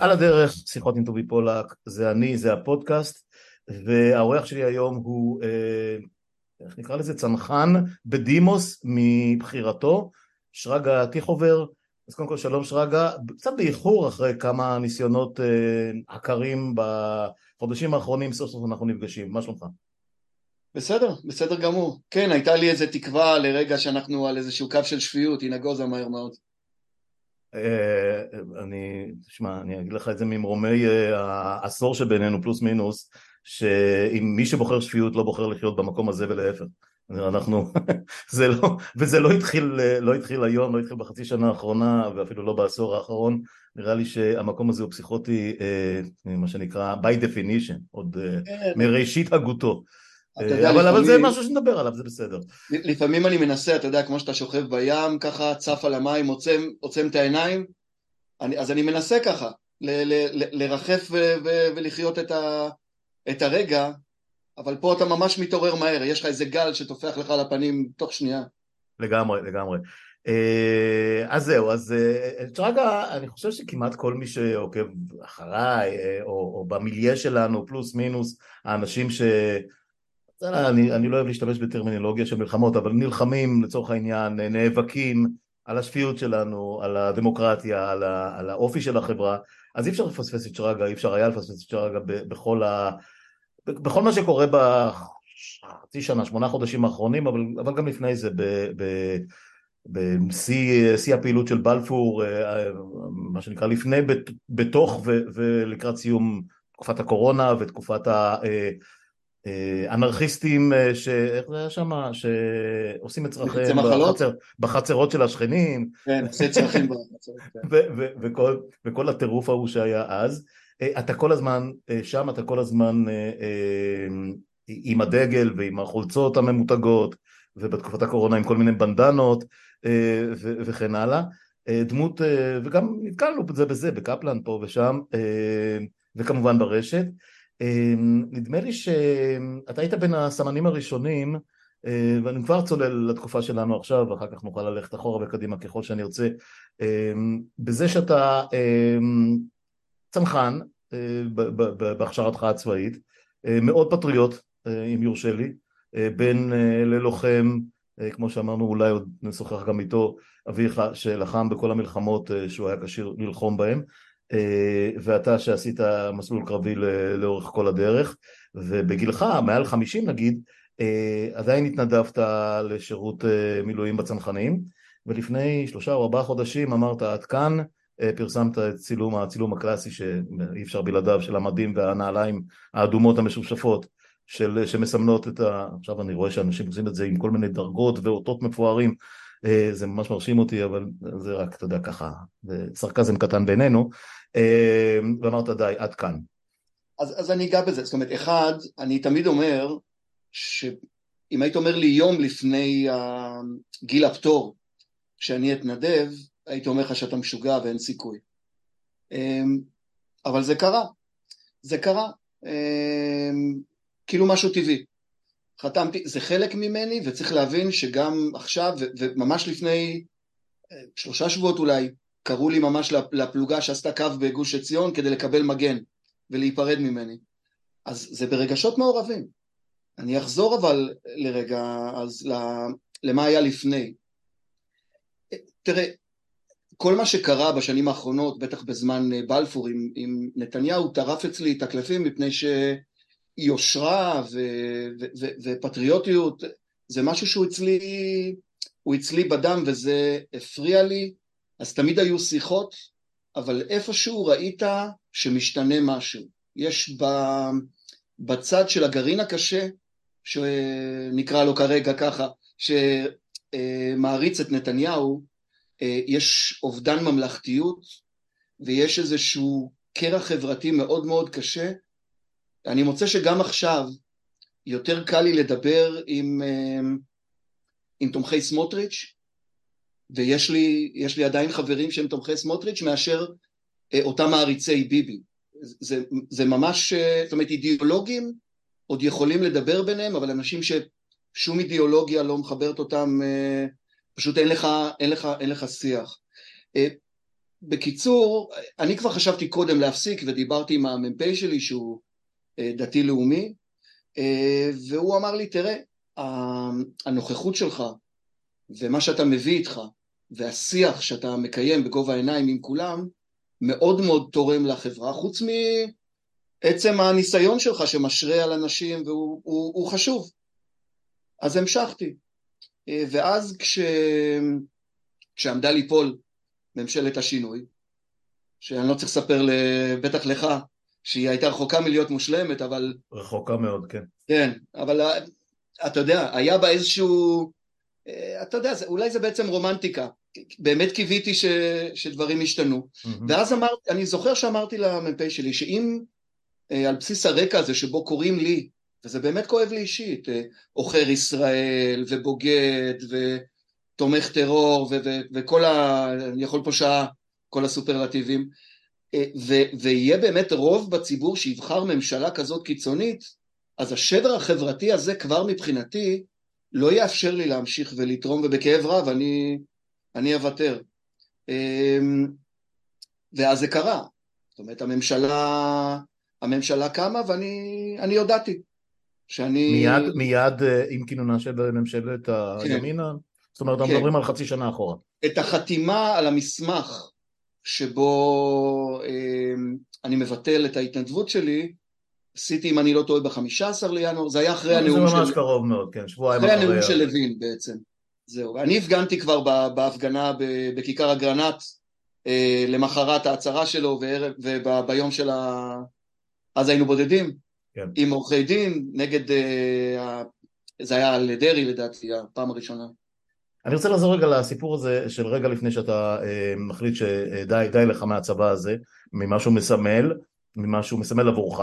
על הדרך, שיחות עם טובי פולק, זה אני, זה הפודקאסט, והאורח שלי היום הוא, אה, איך נקרא לזה, צנחן בדימוס מבחירתו, שרגא טיחובר. אז קודם כל שלום שרגא, קצת באיחור אחרי כמה ניסיונות אה, עקרים בחודשים האחרונים, סוף סוף אנחנו נפגשים, מה שלומך? בסדר, בסדר גמור. כן, הייתה לי איזה תקווה לרגע שאנחנו על איזשהו קו של שפיות, היא נגוזה מהר מאוד. אה, אני, תשמע, אני אגיד לך את זה ממרומי אה, העשור שבינינו, פלוס מינוס, שאם מי שבוחר שפיות לא בוחר לחיות במקום הזה ולהפך. אנחנו, זה לא, וזה לא התחיל, לא התחיל היום, לא התחיל בחצי שנה האחרונה ואפילו לא בעשור האחרון, נראה לי שהמקום הזה הוא פסיכוטי, אה, מה שנקרא by definition, עוד כן. מראשית הגותו. יודע, אבל, לפעמים, אבל זה משהו שנדבר עליו, זה בסדר. לפעמים אני מנסה, אתה יודע, כמו שאתה שוכב בים, ככה צף על המים, עוצם, עוצם את העיניים, אני, אז אני מנסה ככה, ל, ל, ל, לרחף ו, ו, ולחיות את, ה, את הרגע, אבל פה אתה ממש מתעורר מהר, יש לך איזה גל שטופח לך על הפנים תוך שנייה. לגמרי, לגמרי. אה, אז זהו, אז צ'רגה, אה, אני חושב שכמעט כל מי שעוקב אחריי, אה, או, או במיליה שלנו, פלוס מינוס, האנשים ש... אני, אני לא אוהב להשתמש בטרמינולוגיה של מלחמות, אבל נלחמים לצורך העניין, נאבקים על השפיות שלנו, על הדמוקרטיה, על, ה, על האופי של החברה, אז אי אפשר לפספס את שרגא, אי אפר היה לפספס את שרגא בכל, ה, בכל מה שקורה בחצי שנה, שמונה חודשים האחרונים, אבל, אבל גם לפני זה, בשיא הפעילות של בלפור, מה שנקרא לפני, בתוך ולקראת סיום תקופת הקורונה ותקופת ה... אה, אנרכיסטים, אה, ש... איך זה היה שם? שעושים את צרכיהם בחצר... בחצרות של השכנים. כן, עושה צרכים בחצרות. כן. וכל הטירוף ההוא שהיה אז. אה, אתה כל הזמן שם, אתה כל הזמן עם הדגל ועם החולצות הממותגות, ובתקופת הקורונה עם כל מיני בנדנות וכן הלאה. דמות, וגם נתקלנו בזה בזה, בקפלן פה ושם, וכמובן ברשת. אמ, נדמה לי שאתה היית בין הסמנים הראשונים אה, ואני כבר צולל לתקופה שלנו עכשיו ואחר כך נוכל ללכת אחורה וקדימה ככל שאני ארצה. אמ, בזה שאתה אמ, צנחן אה, בהכשרתך הצבאית אה, מאוד פטריוט אם יורשה לי בין ללוחם כמו שאמרנו אולי עוד נשוחח גם איתו אביך שלחם בכל המלחמות שהוא היה כשיר ללחום בהם ואתה שעשית מסלול קרבי לאורך כל הדרך ובגילך מעל חמישים נגיד אה, עדיין התנדבת לשירות אה, מילואים בצנחנים ולפני שלושה או ארבעה חודשים אמרת עד כאן פרסמת את צילום, הצילום הקלאסי שאי אפשר בלעדיו של המדים והנעליים האדומות המשופשפות של, שמסמנות את ה... עכשיו אני רואה שאנשים עושים את זה עם כל מיני דרגות ואותות מפוארים זה ממש מרשים אותי אבל זה רק אתה יודע ככה סרקזם קטן בינינו אה, ואמרת די, עד כאן. אז, אז אני אגע בזה, זאת אומרת, אחד, אני תמיד אומר שאם היית אומר לי יום לפני uh, גיל הפטור שאני אתנדב, הייתי אומר לך שאתה משוגע ואין סיכוי. Um, אבל זה קרה, זה קרה, um, כאילו משהו טבעי. חתמתי, זה חלק ממני וצריך להבין שגם עכשיו וממש לפני שלושה שבועות אולי קראו לי ממש לפלוגה שעשתה קו בגוש עציון כדי לקבל מגן ולהיפרד ממני. אז זה ברגשות מעורבים. אני אחזור אבל לרגע אז למה היה לפני. תראה, כל מה שקרה בשנים האחרונות, בטח בזמן בלפור עם, עם נתניהו, טרף אצלי את הקלפים מפני שיושרה ו, ו, ו, ופטריוטיות זה משהו שהוא אצלי, הוא אצלי בדם וזה הפריע לי אז תמיד היו שיחות, אבל איפשהו ראית שמשתנה משהו. יש בצד של הגרעין הקשה, שנקרא לו כרגע ככה, שמעריץ את נתניהו, יש אובדן ממלכתיות ויש איזשהו קרע חברתי מאוד מאוד קשה. אני מוצא שגם עכשיו יותר קל לי לדבר עם, עם תומכי סמוטריץ', ויש לי, לי עדיין חברים שהם תומכי סמוטריץ' מאשר אה, אותם מעריצי ביבי. זה, זה ממש, אה, זאת אומרת אידיאולוגים עוד יכולים לדבר ביניהם, אבל אנשים ששום אידיאולוגיה לא מחברת אותם, אה, פשוט אין לך, אין לך, אין לך שיח. אה, בקיצור, אני כבר חשבתי קודם להפסיק ודיברתי עם המ"פ שלי שהוא דתי לאומי והוא אמר לי תראה הנוכחות שלך ומה שאתה מביא איתך והשיח שאתה מקיים בגובה העיניים עם כולם מאוד מאוד תורם לחברה חוץ מעצם הניסיון שלך שמשרה על אנשים והוא הוא, הוא חשוב. אז המשכתי. ואז כש... כשעמדה ליפול ממשלת השינוי שאני לא צריך לספר בטח לך שהיא הייתה רחוקה מלהיות מושלמת אבל רחוקה מאוד כן. כן אבל אתה יודע היה בה איזשהו אה, אתה יודע, אולי זה בעצם רומנטיקה, באמת קיוויתי ש, שדברים ישתנו, mm-hmm. ואז אמרתי, אני זוכר שאמרתי למ"פ שלי שאם אה, על בסיס הרקע הזה שבו קוראים לי, וזה באמת כואב לי אישית, אה, עוכר ישראל ובוגד ותומך טרור ו- ו- וכל ה... אני יכול פה שעה, כל הסופרלטיבים, ו- ויהיה באמת רוב בציבור שיבחר ממשלה כזאת קיצונית, אז השבר החברתי הזה כבר מבחינתי לא יאפשר לי להמשיך ולתרום ובכאב רב אני, אני אוותר. אמ, ואז זה קרה. זאת אומרת הממשלה, הממשלה קמה ואני הודעתי שאני... מיד, מיד אה, עם כינונה של ממשלת כן. הימינה? זאת אומרת, אנחנו כן. מדברים על חצי שנה אחורה. את החתימה על המסמך שבו אה, אני מבטל את ההתנדבות שלי, עשיתי אם אני לא טועה בחמישה עשר לינואר, זה היה אחרי הנאום של... זה ממש קרוב מאוד, כן, שבועיים אחרי הנאום של לוין בעצם, זהו. אני הפגנתי כבר בהפגנה בכיכר אגרנט אה, למחרת ההצהרה שלו וביום של ה... אז היינו בודדים, כן. עם עורכי דין, נגד, אה, זה היה על דרעי לדעתי, הפעם הראשונה. אני רוצה לחזור רגע לסיפור הזה של רגע לפני שאתה אה, מחליט שדי לך מהצבא הזה, ממה שהוא מסמל, ממה שהוא מסמל עבורך,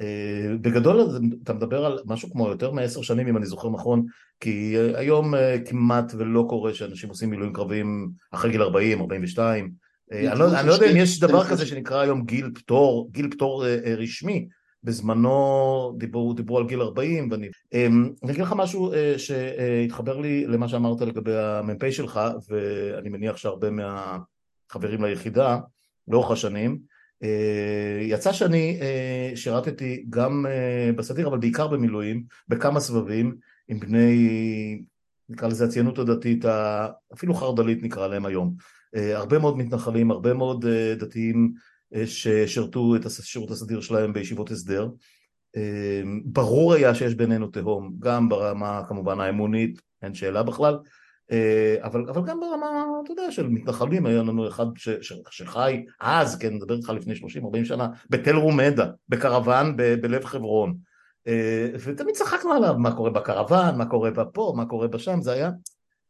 אה, בגדול אתה מדבר על משהו כמו יותר מעשר שנים אם אני זוכר נכון כי אה, היום אה, כמעט ולא קורה שאנשים עושים מילואים קרביים אחרי גיל 40, 42 אני לא, אני לא יודע אם יש דבר כזה שנקרא היום גיל פטור, גיל פטור רשמי בזמנו דיברו, דיברו על גיל 40 ואני אני אגיד לך משהו שהתחבר לי למה שאמרת לגבי המ"פ שלך ואני מניח שהרבה מהחברים ליחידה לאורך השנים אה, יצא שאני אה, שירתתי גם אה, בסדיר אבל בעיקר במילואים בכמה סבבים עם בני נקרא לזה הציונות הדתית אפילו חרד"לית נקרא להם היום. הרבה מאוד מתנחלים הרבה מאוד דתיים ששירתו את השירות הסדיר שלהם בישיבות הסדר ברור היה שיש בינינו תהום גם ברמה כמובן האמונית אין שאלה בכלל אה, אבל, אבל גם ברמה, אתה יודע, של מתנחלים, היה לנו אחד ש, ש, שחי אז, כן, נדבר איתך לפני 30-40 שנה, בתל רומדה, בקרוון ב, בלב חברון. אה, ותמיד צחקנו עליו, מה קורה בקרוון, מה קורה פה, מה קורה בשם, זה היה...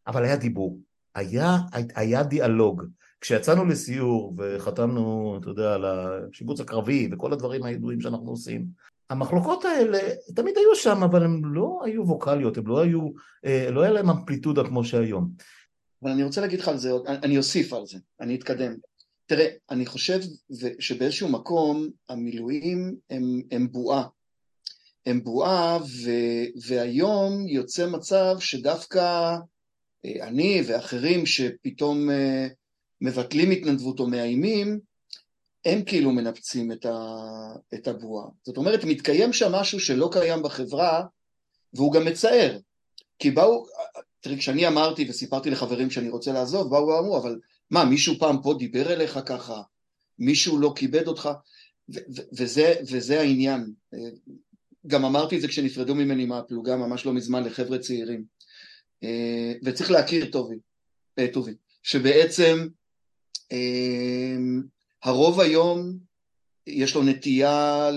אבל היה דיבור, היה, היה דיאלוג. כשיצאנו לסיור וחתמנו, אתה יודע, על השיבוץ הקרבי וכל הדברים הידועים שאנחנו עושים, המחלוקות האלה תמיד היו שם, אבל הן לא היו ווקאליות, הן לא היו, אה, לא היה להם אמפליטודה כמו שהיום. אבל אני רוצה להגיד לך על זה, אני אוסיף על זה, אני אתקדם. תראה, אני חושב שבאיזשהו מקום המילואים הם, הם בועה. הם בועה, ו, והיום יוצא מצב שדווקא אה, אני ואחרים שפתאום אה, מבטלים התנדבות או מאיימים, הם כאילו מנפצים את, ה, את הבועה. זאת אומרת, מתקיים שם משהו שלא קיים בחברה, והוא גם מצער. כי באו, תראי, כשאני אמרתי וסיפרתי לחברים שאני רוצה לעזוב, באו ואמרו, אבל מה, מישהו פעם פה דיבר אליך ככה? מישהו לא כיבד אותך? ו- ו- וזה, וזה העניין. גם אמרתי את זה כשנפרדו ממני מהפלוגה ממש לא מזמן לחבר'ה צעירים. וצריך להכיר טובי, אה, טובי, שבעצם אה, הרוב היום יש לו נטייה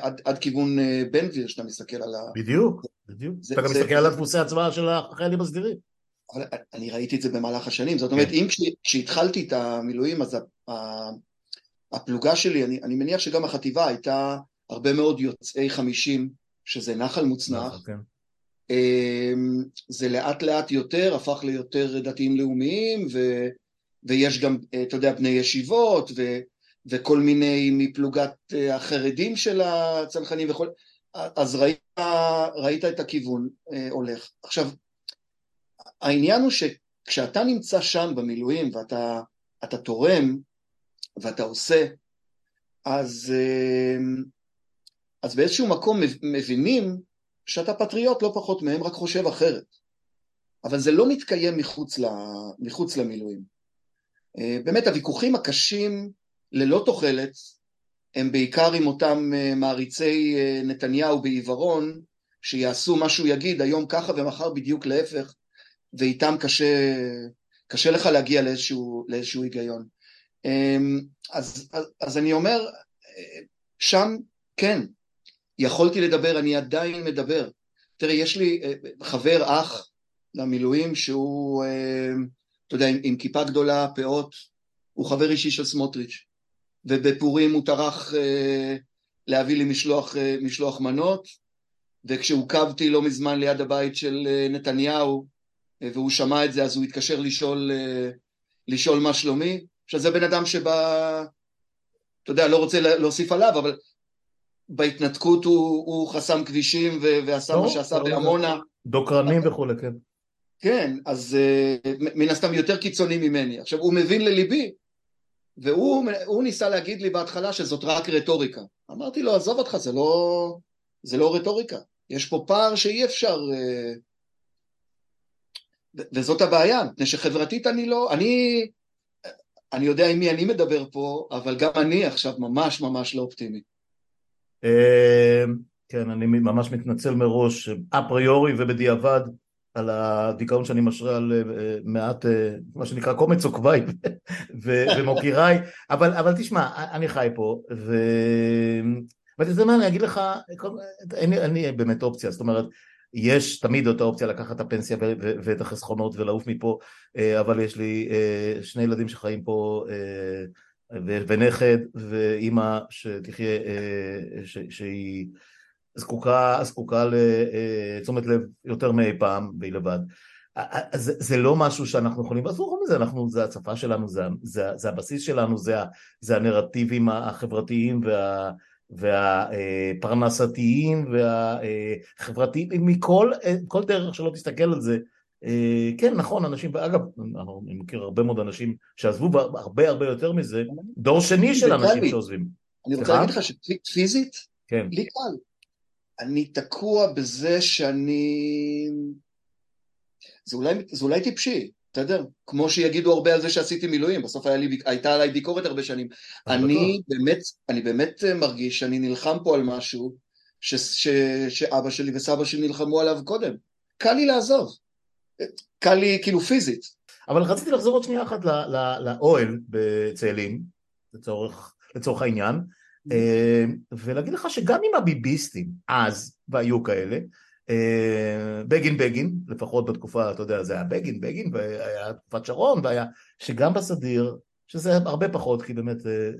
עד, עד כיוון אה, בן גביר שאתה מסתכל על ה... בדיוק, בדיוק. זה, אתה גם מסתכל על דפוסי הצבעה של החיילים הסדירים. אבל אני ראיתי את זה במהלך השנים, זאת אומרת, כן. אם כשהתחלתי את המילואים, אז הפלוגה שלי, אני, אני מניח שגם החטיבה הייתה הרבה מאוד יוצאי חמישים, שזה נחל מוצנח. כן. אמ, זה לאט לאט יותר, הפך ליותר דתיים לאומיים, ו, ויש גם, אה, אתה יודע, בני ישיבות, ו, וכל מיני מפלוגת אה, החרדים של הצנחנים וכל... אז ראית, ראית את הכיוון אה, הולך. עכשיו, העניין הוא שכשאתה נמצא שם במילואים ואתה תורם, ואתה עושה, אז, אז באיזשהו מקום מבינים שאתה פטריוט לא פחות מהם, רק חושב אחרת. אבל זה לא מתקיים מחוץ, ל, מחוץ למילואים. באמת הוויכוחים הקשים ללא תוחלת הם בעיקר עם אותם מעריצי נתניהו בעיוורון שיעשו מה שהוא יגיד היום ככה ומחר בדיוק להפך ואיתם קשה, קשה לך להגיע לאיזשהו, לאיזשהו היגיון. אז, אז, אז אני אומר, שם כן, יכולתי לדבר, אני עדיין מדבר. תראה, יש לי אה, חבר אח למילואים שהוא, אה, אתה יודע, עם, עם כיפה גדולה, פאות, הוא חבר אישי של סמוטריץ', ובפורים הוא טרח אה, להביא לי משלוח, משלוח מנות, וכשעוכבתי לא מזמן ליד הבית של נתניהו, והוא שמע את זה אז הוא התקשר לשאול, לשאול מה שלומי. עכשיו זה בן אדם שבא, אתה יודע, לא רוצה להוסיף עליו, אבל בהתנתקות הוא, הוא חסם כבישים ועשה לא, מה שעשה לא, בעמונה. דוקרנים וכולי, כן. כן, אז מן הסתם יותר קיצוני ממני. עכשיו, הוא מבין לליבי, והוא ניסה להגיד לי בהתחלה שזאת רק רטוריקה. אמרתי לו, עזוב אותך, זה לא, זה לא רטוריקה. יש פה פער שאי אפשר... וזאת הבעיה, מפני שחברתית אני לא... אני, אני יודע עם מי אני מדבר פה, אבל גם אני עכשיו ממש ממש לא אופטימי. כן, אני ממש מתנצל מראש, אפריורי ובדיעבד, על הדיכאון שאני משרה על אה, מעט, אה, מה שנקרא קומץ עוקביי ומוקיריי, אבל, אבל תשמע, אני חי פה, ו... ואתה יודע מה, אני אגיד לך, אין לי באמת אופציה, זאת אומרת, יש תמיד אותה אופציה לקחת את הפנסיה ואת החסכונות ולעוף מפה, אה, אבל יש לי שני ילדים שחיים פה ונכד ואימא שתחיה, שהיא זקוקה, זקוקה לתשומת לב יותר מאי פעם והיא לבד. זה, זה לא משהו שאנחנו יכולים לעזור מזה, אנחנו, זה הצפה שלנו, זה, זה, זה הבסיס שלנו, זה, זה הנרטיבים החברתיים וה, והפרנסתיים והחברתיים, מכל כל דרך שלא תסתכל על זה, כן נכון אנשים, ואגב אני מכיר הרבה מאוד אנשים שעזבו הרבה הרבה יותר מזה, דור שני של אנשים שעוזבים. אני רוצה להגיד לך שפיזית, כן. לי קל, אני תקוע בזה שאני... זה אולי, זה אולי טיפשי, בסדר? כמו שיגידו הרבה על זה שעשיתי מילואים, בסוף היה לי, הייתה עליי ביקורת הרבה שנים. אני באמת, אני באמת מרגיש שאני נלחם פה על משהו ש, ש, שאבא שלי וסבא שלי נלחמו עליו קודם. קל לי לעזוב. קל לי כאילו פיזית. אבל רציתי לחזור עוד שנייה אחת לאוהל בצאלים, לצורך, לצורך העניין, ולהגיד לך שגם עם הביביסטים אז, והיו כאלה, אה, בגין בגין, לפחות בתקופה, אתה יודע, זה היה בגין בגין, והיה תקופת שרון, והיה, שגם בסדיר, שזה הרבה פחות, כי באמת אה,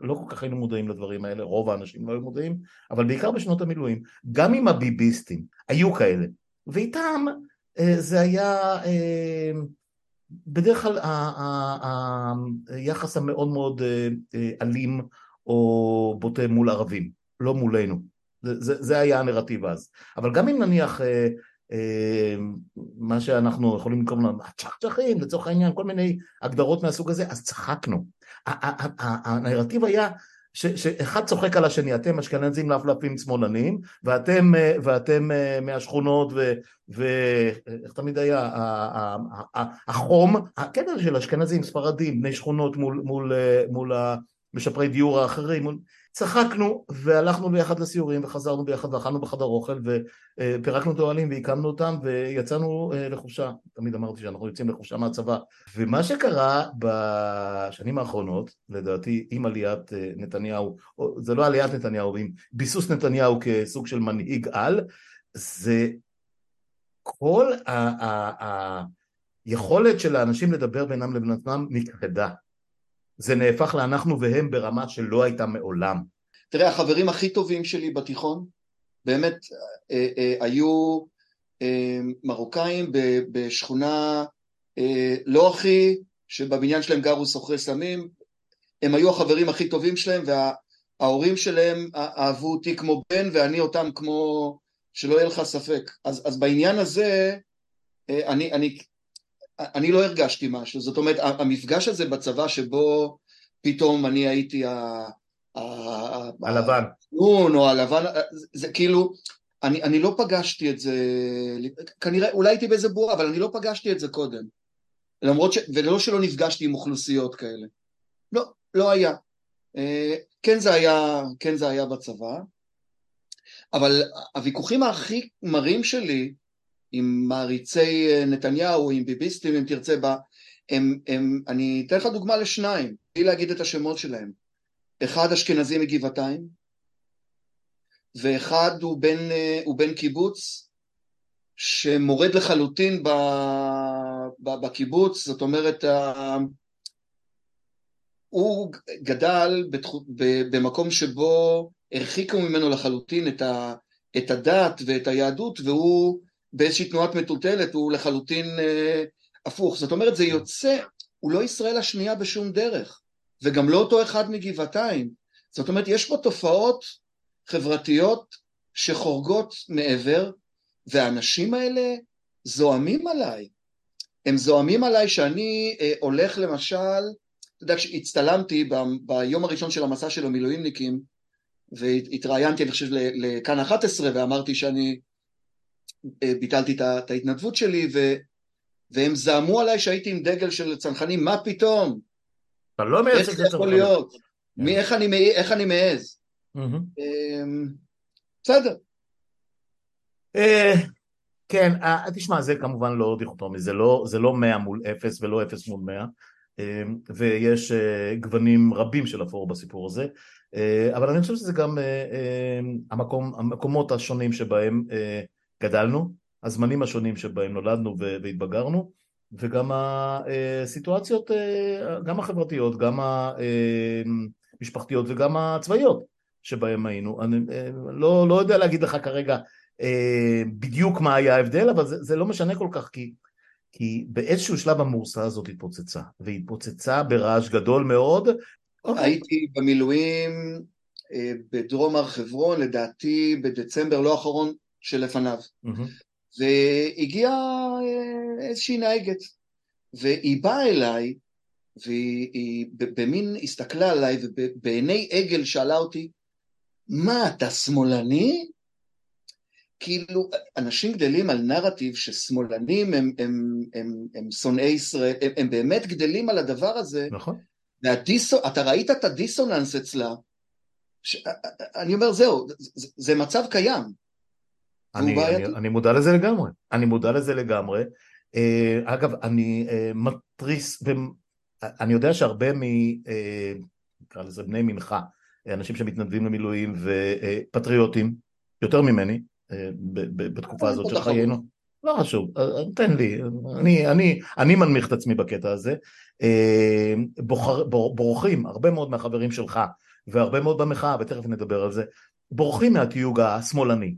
לא כל כך היינו מודעים לדברים האלה, רוב האנשים לא היו מודעים, אבל בעיקר בשנות המילואים, גם עם הביביסטים, היו כאלה, ואיתם זה היה בדרך כלל היחס המאוד מאוד אלים או בוטה מול ערבים, לא מולנו. זה, זה היה הנרטיב אז. אבל גם אם נניח אה, אה, מה שאנחנו יכולים לקרוא לנו צ'חצ'חים לצורך העניין, כל מיני הגדרות מהסוג הזה, אז צחקנו. הנרטיב היה ש, שאחד צוחק על השני, אתם אשכנזים לפלפים שמאלנים, ואתם, אה, ואתם אה, מהשכונות, ואיך תמיד היה, החום, הקטע של אשכנזים, ספרדים, בני שכונות מול, מול, אה, מול משפרי דיור האחרים, צחקנו והלכנו ביחד לסיורים וחזרנו ביחד ואכלנו בחדר אוכל ופירקנו את האוהלים והקמנו אותם ויצאנו אה, לחופשה, תמיד אמרתי שאנחנו יוצאים לחופשה מהצבא. ומה שקרה בשנים האחרונות, לדעתי עם עליית אה, נתניהו, זה לא עליית נתניהו, עם ביסוס נתניהו כסוג של מנהיג על, זה כל היכולת של האנשים לדבר בינם לבין עצמם נכחדה זה נהפך לאנחנו והם ברמה שלא הייתה מעולם. תראה, החברים הכי טובים שלי בתיכון, באמת אה, אה, היו אה, מרוקאים ב, בשכונה אה, לא הכי, שבבניין שלהם גרו סוחרי סמים, הם היו החברים הכי טובים שלהם וההורים שלהם אהבו אותי כמו בן ואני אותם כמו, שלא יהיה לך ספק. אז, אז בעניין הזה, אה, אני, אני אני לא הרגשתי משהו, זאת אומרת המפגש הזה בצבא שבו פתאום אני הייתי הלבן. או הלבן, זה כאילו, אני, אני לא פגשתי את זה, כנראה, אולי הייתי באיזה בועה, אבל אני לא פגשתי את זה קודם. למרות ש... ולא שלא נפגשתי עם אוכלוסיות כאלה. לא, לא היה. אה, כן זה היה, כן זה היה בצבא, אבל הוויכוחים הכי מרים שלי עם מעריצי אה, נתניהו, עם ביביסטים אם תרצה, בה, הם, הם, אני אתן לך דוגמה לשניים, בלי להגיד את השמות שלהם. אחד אשכנזי מגבעתיים, ואחד הוא בן, אה, הוא בן קיבוץ שמורד לחלוטין ב, ב, בקיבוץ, זאת אומרת, הוא גדל בתחו, במקום שבו הרחיקו ממנו לחלוטין את, ה, את הדת ואת היהדות, והוא באיזושהי תנועת מטולטלת, הוא לחלוטין אה, הפוך. זאת אומרת, זה יוצא, הוא לא ישראל השנייה בשום דרך, וגם לא אותו אחד מגבעתיים. זאת אומרת, יש פה תופעות חברתיות שחורגות מעבר, והאנשים האלה זועמים עליי. הם זועמים עליי שאני אה, הולך למשל, אתה יודע, כשהצטלמתי ב, ביום הראשון של המסע של המילואימניקים, והתראיינתי, אני חושב, לכאן 11, ואמרתי שאני ביטלתי את ההתנדבות שלי, ו, והם זעמו עליי שהייתי עם דגל של צנחנים, מה פתאום? אתה לא מייצג את הצנחנים. איך זה יכול להיות? מי, איך, אני, איך אני מעז? אמ, בסדר. אה, כן, אה, תשמע, זה כמובן לא דיכוטומי, זה לא, זה לא 100 מול 0 ולא 0 מול 100, אמ, ויש אה, גוונים רבים של אפור בסיפור הזה, אבל אני חושב שזה גם המקום, המקומות השונים שבהם גדלנו, הזמנים השונים שבהם נולדנו והתבגרנו, וגם הסיטואציות, גם החברתיות, גם המשפחתיות וגם הצבאיות. שבהם היינו. אני אה, לא, לא יודע להגיד לך כרגע אה, בדיוק מה היה ההבדל, אבל זה, זה לא משנה כל כך, כי, כי באיזשהו שלב המורסה הזאת התפוצצה, והיא התפוצצה ברעש גדול מאוד. אוקיי. הייתי במילואים אה, בדרום הר חברון, לדעתי בדצמבר לא האחרון שלפניו. והגיעה איזושהי נהגת, והיא באה אליי, והיא במין הסתכלה עליי, ובעיני עגל שאלה אותי, מה, אתה שמאלני? כאילו, אנשים גדלים על נרטיב ששמאלנים הם, הם, הם, הם שונאי ישראל, הם, הם באמת גדלים על הדבר הזה. נכון. והדיסו, אתה ראית את הדיסוננס אצלה, ש, אני אומר, זהו, זה, זה מצב קיים. אני, אני, אני מודע לזה לגמרי, אני מודע לזה לגמרי. Uh, אגב, אני uh, מתריס, אני יודע שהרבה מ... Uh, נקרא לזה בני מנחה, אנשים שמתנדבים למילואים ופטריוטים, יותר ממני, אה, בתקופה הזאת של חיינו. לא חשוב, אה, אה, תן לי, אני, אני, אני מנמיך את עצמי בקטע הזה. בוחר, בורחים, הרבה מאוד מהחברים שלך, והרבה מאוד במחאה, ותכף נדבר על זה, בורחים מהתיוג השמאלני.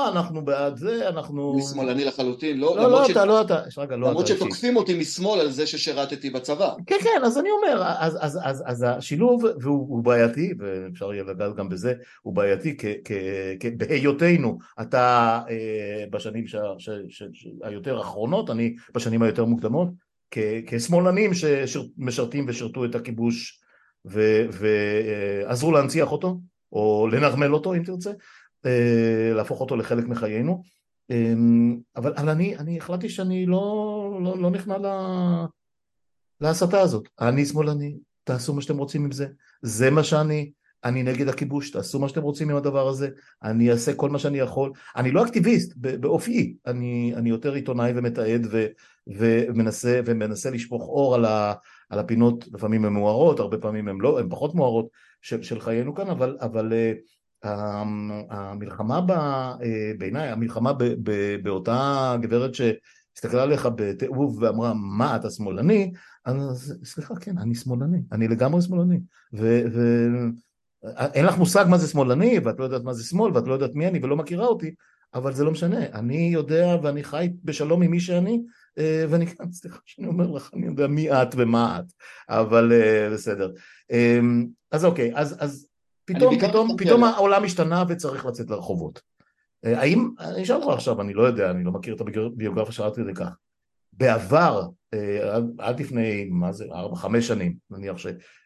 לא, אנחנו בעד זה, אנחנו... אני שמאלני לחלוטין, לא? לא, לא, אתה, לא אתה, שרגע, לא אתה. למרות שתוקפים אותי משמאל על זה ששירתתי בצבא. כן, כן, אז אני אומר, אז, אז, אז, אז השילוב, והוא בעייתי, ואפשר יהיה לגעת גם בזה, הוא בעייתי, בהיותנו, אתה אה, בשנים היותר אחרונות, אני בשנים היותר מוקדמות, כשמאלנים שמשרתים ושירתו את הכיבוש ועזרו להנציח אותו, או לנרמל אותו אם תרצה, אה, להפוך אותו לחלק מחיינו. אמ, אבל, אבל אני, אני החלטתי שאני לא, לא, לא נכנע לה, להסתה הזאת. אני שמאלני, תעשו מה שאתם רוצים עם זה. זה מה שאני, אני נגד הכיבוש, תעשו מה שאתם רוצים עם הדבר הזה, אני אעשה כל מה שאני יכול, אני לא אקטיביסט באופיי, אני, אני יותר עיתונאי ומתעד ו, ומנסה, ומנסה לשפוך אור על, ה, על הפינות, לפעמים הן מוארות, הרבה פעמים הן לא, הן פחות מוארות של, של חיינו כאן, אבל, אבל אה, המלחמה אה, בעיניי, המלחמה באותה גברת שהסתכלה עליך בתיעוב ואמרה מה אתה שמאלני, אז סליחה כן אני שמאלני, אני לגמרי שמאלני ואין לך מושג מה זה שמאלני ואת לא יודעת מה זה שמאל ואת לא יודעת מי אני ולא מכירה אותי אבל זה לא משנה, אני יודע ואני חי בשלום עם מי שאני אה, ואני כאן, סליחה שאני אומר לך, אני יודע מי את ומה את, אבל אה, בסדר. אז אוקיי, אז, אז פתאום, פתאום, פתאום העולם השתנה וצריך לצאת לרחובות. אה, האם, אני אשאל אותך עכשיו, אני לא יודע, אני לא מכיר את הביוגרפיה של עד כדי כך. בעבר, עד לפני, מה זה, ארבע, חמש שנים, נניח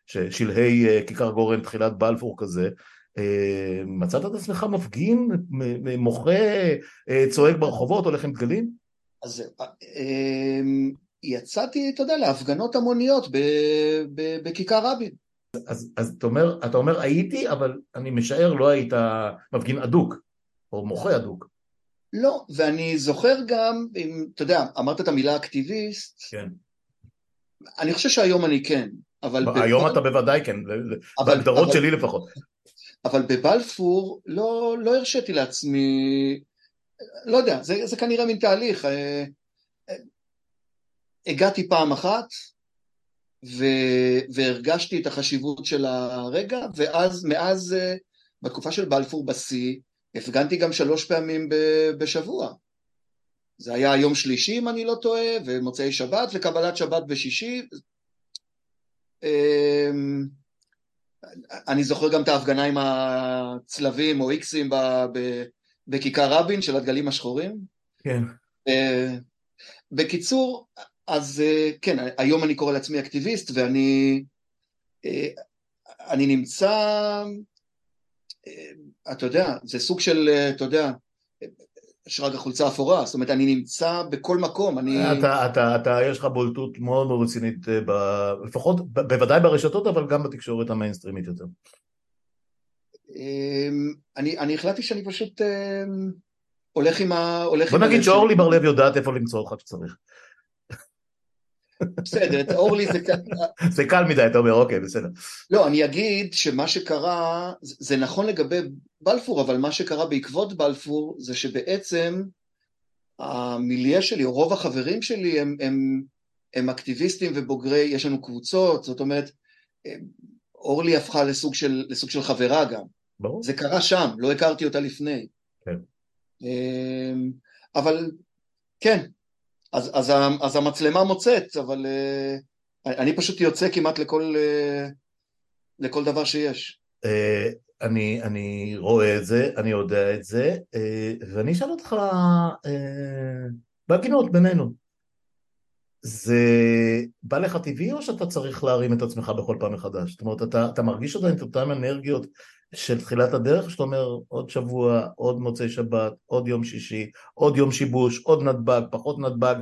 ששלהי כיכר גורן, תחילת בלפור כזה, מצאת את עצמך מפגין, מוחה, צועק ברחובות, הולך עם דגלים? אז יצאתי, אתה יודע, להפגנות המוניות בכיכר רבין. אז, אז אתה, אומר, אתה אומר הייתי, אבל אני משער לא היית מפגין אדוק, או מוחה אדוק. לא, ואני זוכר גם, אם, אתה יודע, אמרת את המילה אקטיביסט, כן. אני חושב שהיום אני כן, אבל... היום. אתה בוודאי כן, בהגדרות שלי לפחות. אבל בבלפור לא, לא הרשיתי לעצמי, לא יודע, זה, זה כנראה מין תהליך. אה, אה, הגעתי פעם אחת, ו, והרגשתי את החשיבות של הרגע, ואז, מאז, אה, בתקופה של בלפור בשיא, הפגנתי גם שלוש פעמים בשבוע. זה היה יום שלישי, אם אני לא טועה, ומוצאי שבת, וקבלת שבת בשישי. אמ, אני זוכר גם את ההפגנה עם הצלבים או איקסים בכיכר רבין של הדגלים השחורים. כן. אה, בקיצור, אז אה, כן, היום אני קורא לעצמי אקטיביסט, ואני אה, אני נמצא, אתה יודע, זה סוג של, אתה יודע, רק החולצה אפורה, זאת אומרת, אני נמצא בכל מקום, אני... אתה, אתה, אתה, יש לך בולטות מאוד מאוד רצינית, ב, לפחות, ב, בוודאי ברשתות, אבל גם בתקשורת המיינסטרימית יותר. אמ, אני, אני החלטתי שאני פשוט אמ, הולך עם ה... הולך בוא נגיד שאורלי בר-לב יודעת איפה למצוא אותך כשצריך. בסדר, אורלי זה קל... זה קל מדי, אתה אומר, אוקיי, בסדר. לא, אני אגיד שמה שקרה, זה נכון לגבי בלפור, אבל מה שקרה בעקבות בלפור זה שבעצם המיליה שלי, או רוב החברים שלי הם, הם, הם אקטיביסטים ובוגרי, יש לנו קבוצות, זאת אומרת, אורלי הפכה לסוג של, לסוג של חברה גם. ברור. זה קרה שם, לא הכרתי אותה לפני. כן. אמ, אבל כן, אז, אז, אז המצלמה מוצאת, אבל uh, אני פשוט יוצא כמעט לכל, uh, לכל דבר שיש. Uh, אני, אני רואה את זה, אני יודע את זה, uh, ואני אשאל אותך uh, בהגינות בינינו, זה בא לך טבעי או שאתה צריך להרים את עצמך בכל פעם מחדש? זאת אומרת, אתה, אתה מרגיש עדיין את אותן אנרגיות של תחילת הדרך, שאתה אומר עוד שבוע, עוד מוצאי שבת, עוד יום שישי, עוד יום שיבוש, עוד נתב"ג, פחות נתב"ג,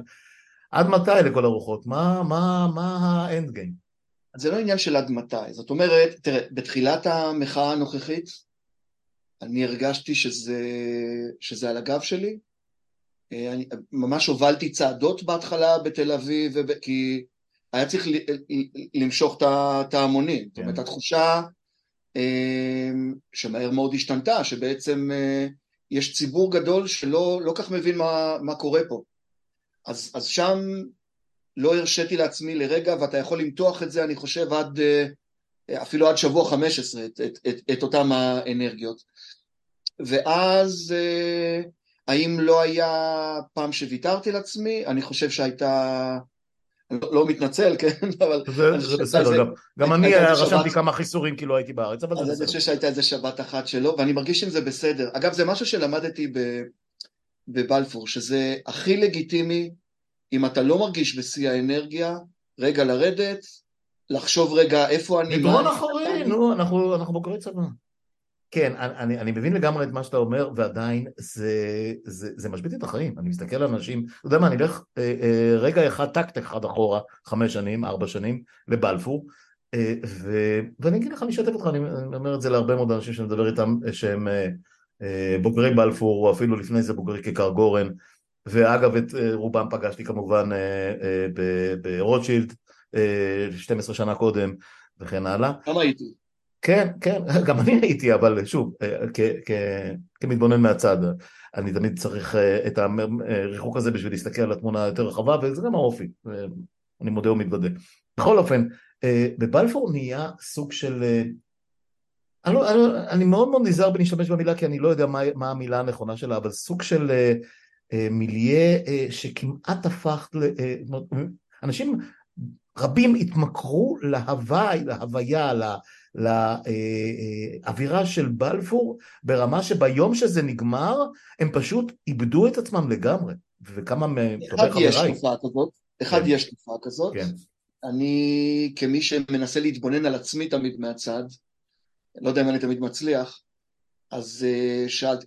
עד מתי לכל הרוחות? מה, מה, מה האנד גיים? זה לא עניין של עד מתי, זאת אומרת, תראה, בתחילת המחאה הנוכחית, אני הרגשתי שזה, שזה על הגב שלי, אה, אני ממש הובלתי צעדות בהתחלה בתל אביב, כי היה צריך למשוך את ההמונים, זאת אומרת, כן. התחושה שמהר מאוד השתנתה, שבעצם אה, יש ציבור גדול שלא לא כך מבין מה, מה קורה פה. אז, אז שם לא הרשיתי לעצמי לרגע, ואתה יכול למתוח את זה, אני חושב, עד, אה, אפילו עד שבוע 15, את, את, את, את אותם האנרגיות. ואז, אה, האם לא היה פעם שוויתרתי לעצמי? אני חושב שהייתה לא, לא מתנצל, כן, אבל... זה בסדר, גם, אני רשמתי כמה חיסורים כי לא הייתי בארץ, אבל זה בסדר. אז אני חושב שהייתה איזה שבת אחת שלו, ואני מרגיש עם זה בסדר. אגב, זה משהו שלמדתי בבלפור, שזה הכי לגיטימי, אם אתה לא מרגיש בשיא האנרגיה, רגע לרדת, לחשוב רגע איפה אני... מדרון אחורי, נו, אנחנו בוגרי צבא. כן, אני, אני מבין לגמרי את מה שאתה אומר, ועדיין זה, זה, זה משבית את החיים. אני מסתכל על אנשים, אתה יודע מה, אני אלך אה, אה, רגע אחד, טקט אחד אחורה, חמש שנים, ארבע שנים, לבלפור, אה, ו, ואני אגיד לך, אני אשתף אותך, אני, אני אומר את זה להרבה מאוד אנשים שאני מדבר איתם, שהם אה, אה, בוגרי בלפור, או אפילו לפני זה בוגרי כיכר גורן, ואגב, את אה, רובם פגשתי כמובן אה, אה, ברוטשילד, אה, 12 שנה קודם, וכן הלאה. כמה הייתי? כן, כן, גם אני הייתי, אבל שוב, אה, כמתבונן מהצד, אני תמיד צריך אה, את הריחוק הזה בשביל להסתכל על התמונה היותר רחבה, וזה גם האופי, אני מודה ומתוודה. בכל אופן, אה, בבלפור נהיה סוג של... אני, לא, אני, אני מאוד מאוד נזהר בלהשתמש במילה כי אני לא יודע מה, מה המילה הנכונה שלה, אבל סוג של מיליה שכמעט הפך. אנשים רבים התמכרו להוואי, להוויה, לה, לאווירה של בלפור ברמה שביום שזה נגמר הם פשוט איבדו את עצמם לגמרי וכמה מטובי אחד יש. תופעה כזאת, אחד כן. יש תופעה כזאת. כן, אני כמי שמנסה להתבונן על עצמי תמיד מהצד, לא יודע אם אני תמיד מצליח, אז uh, שאלתי,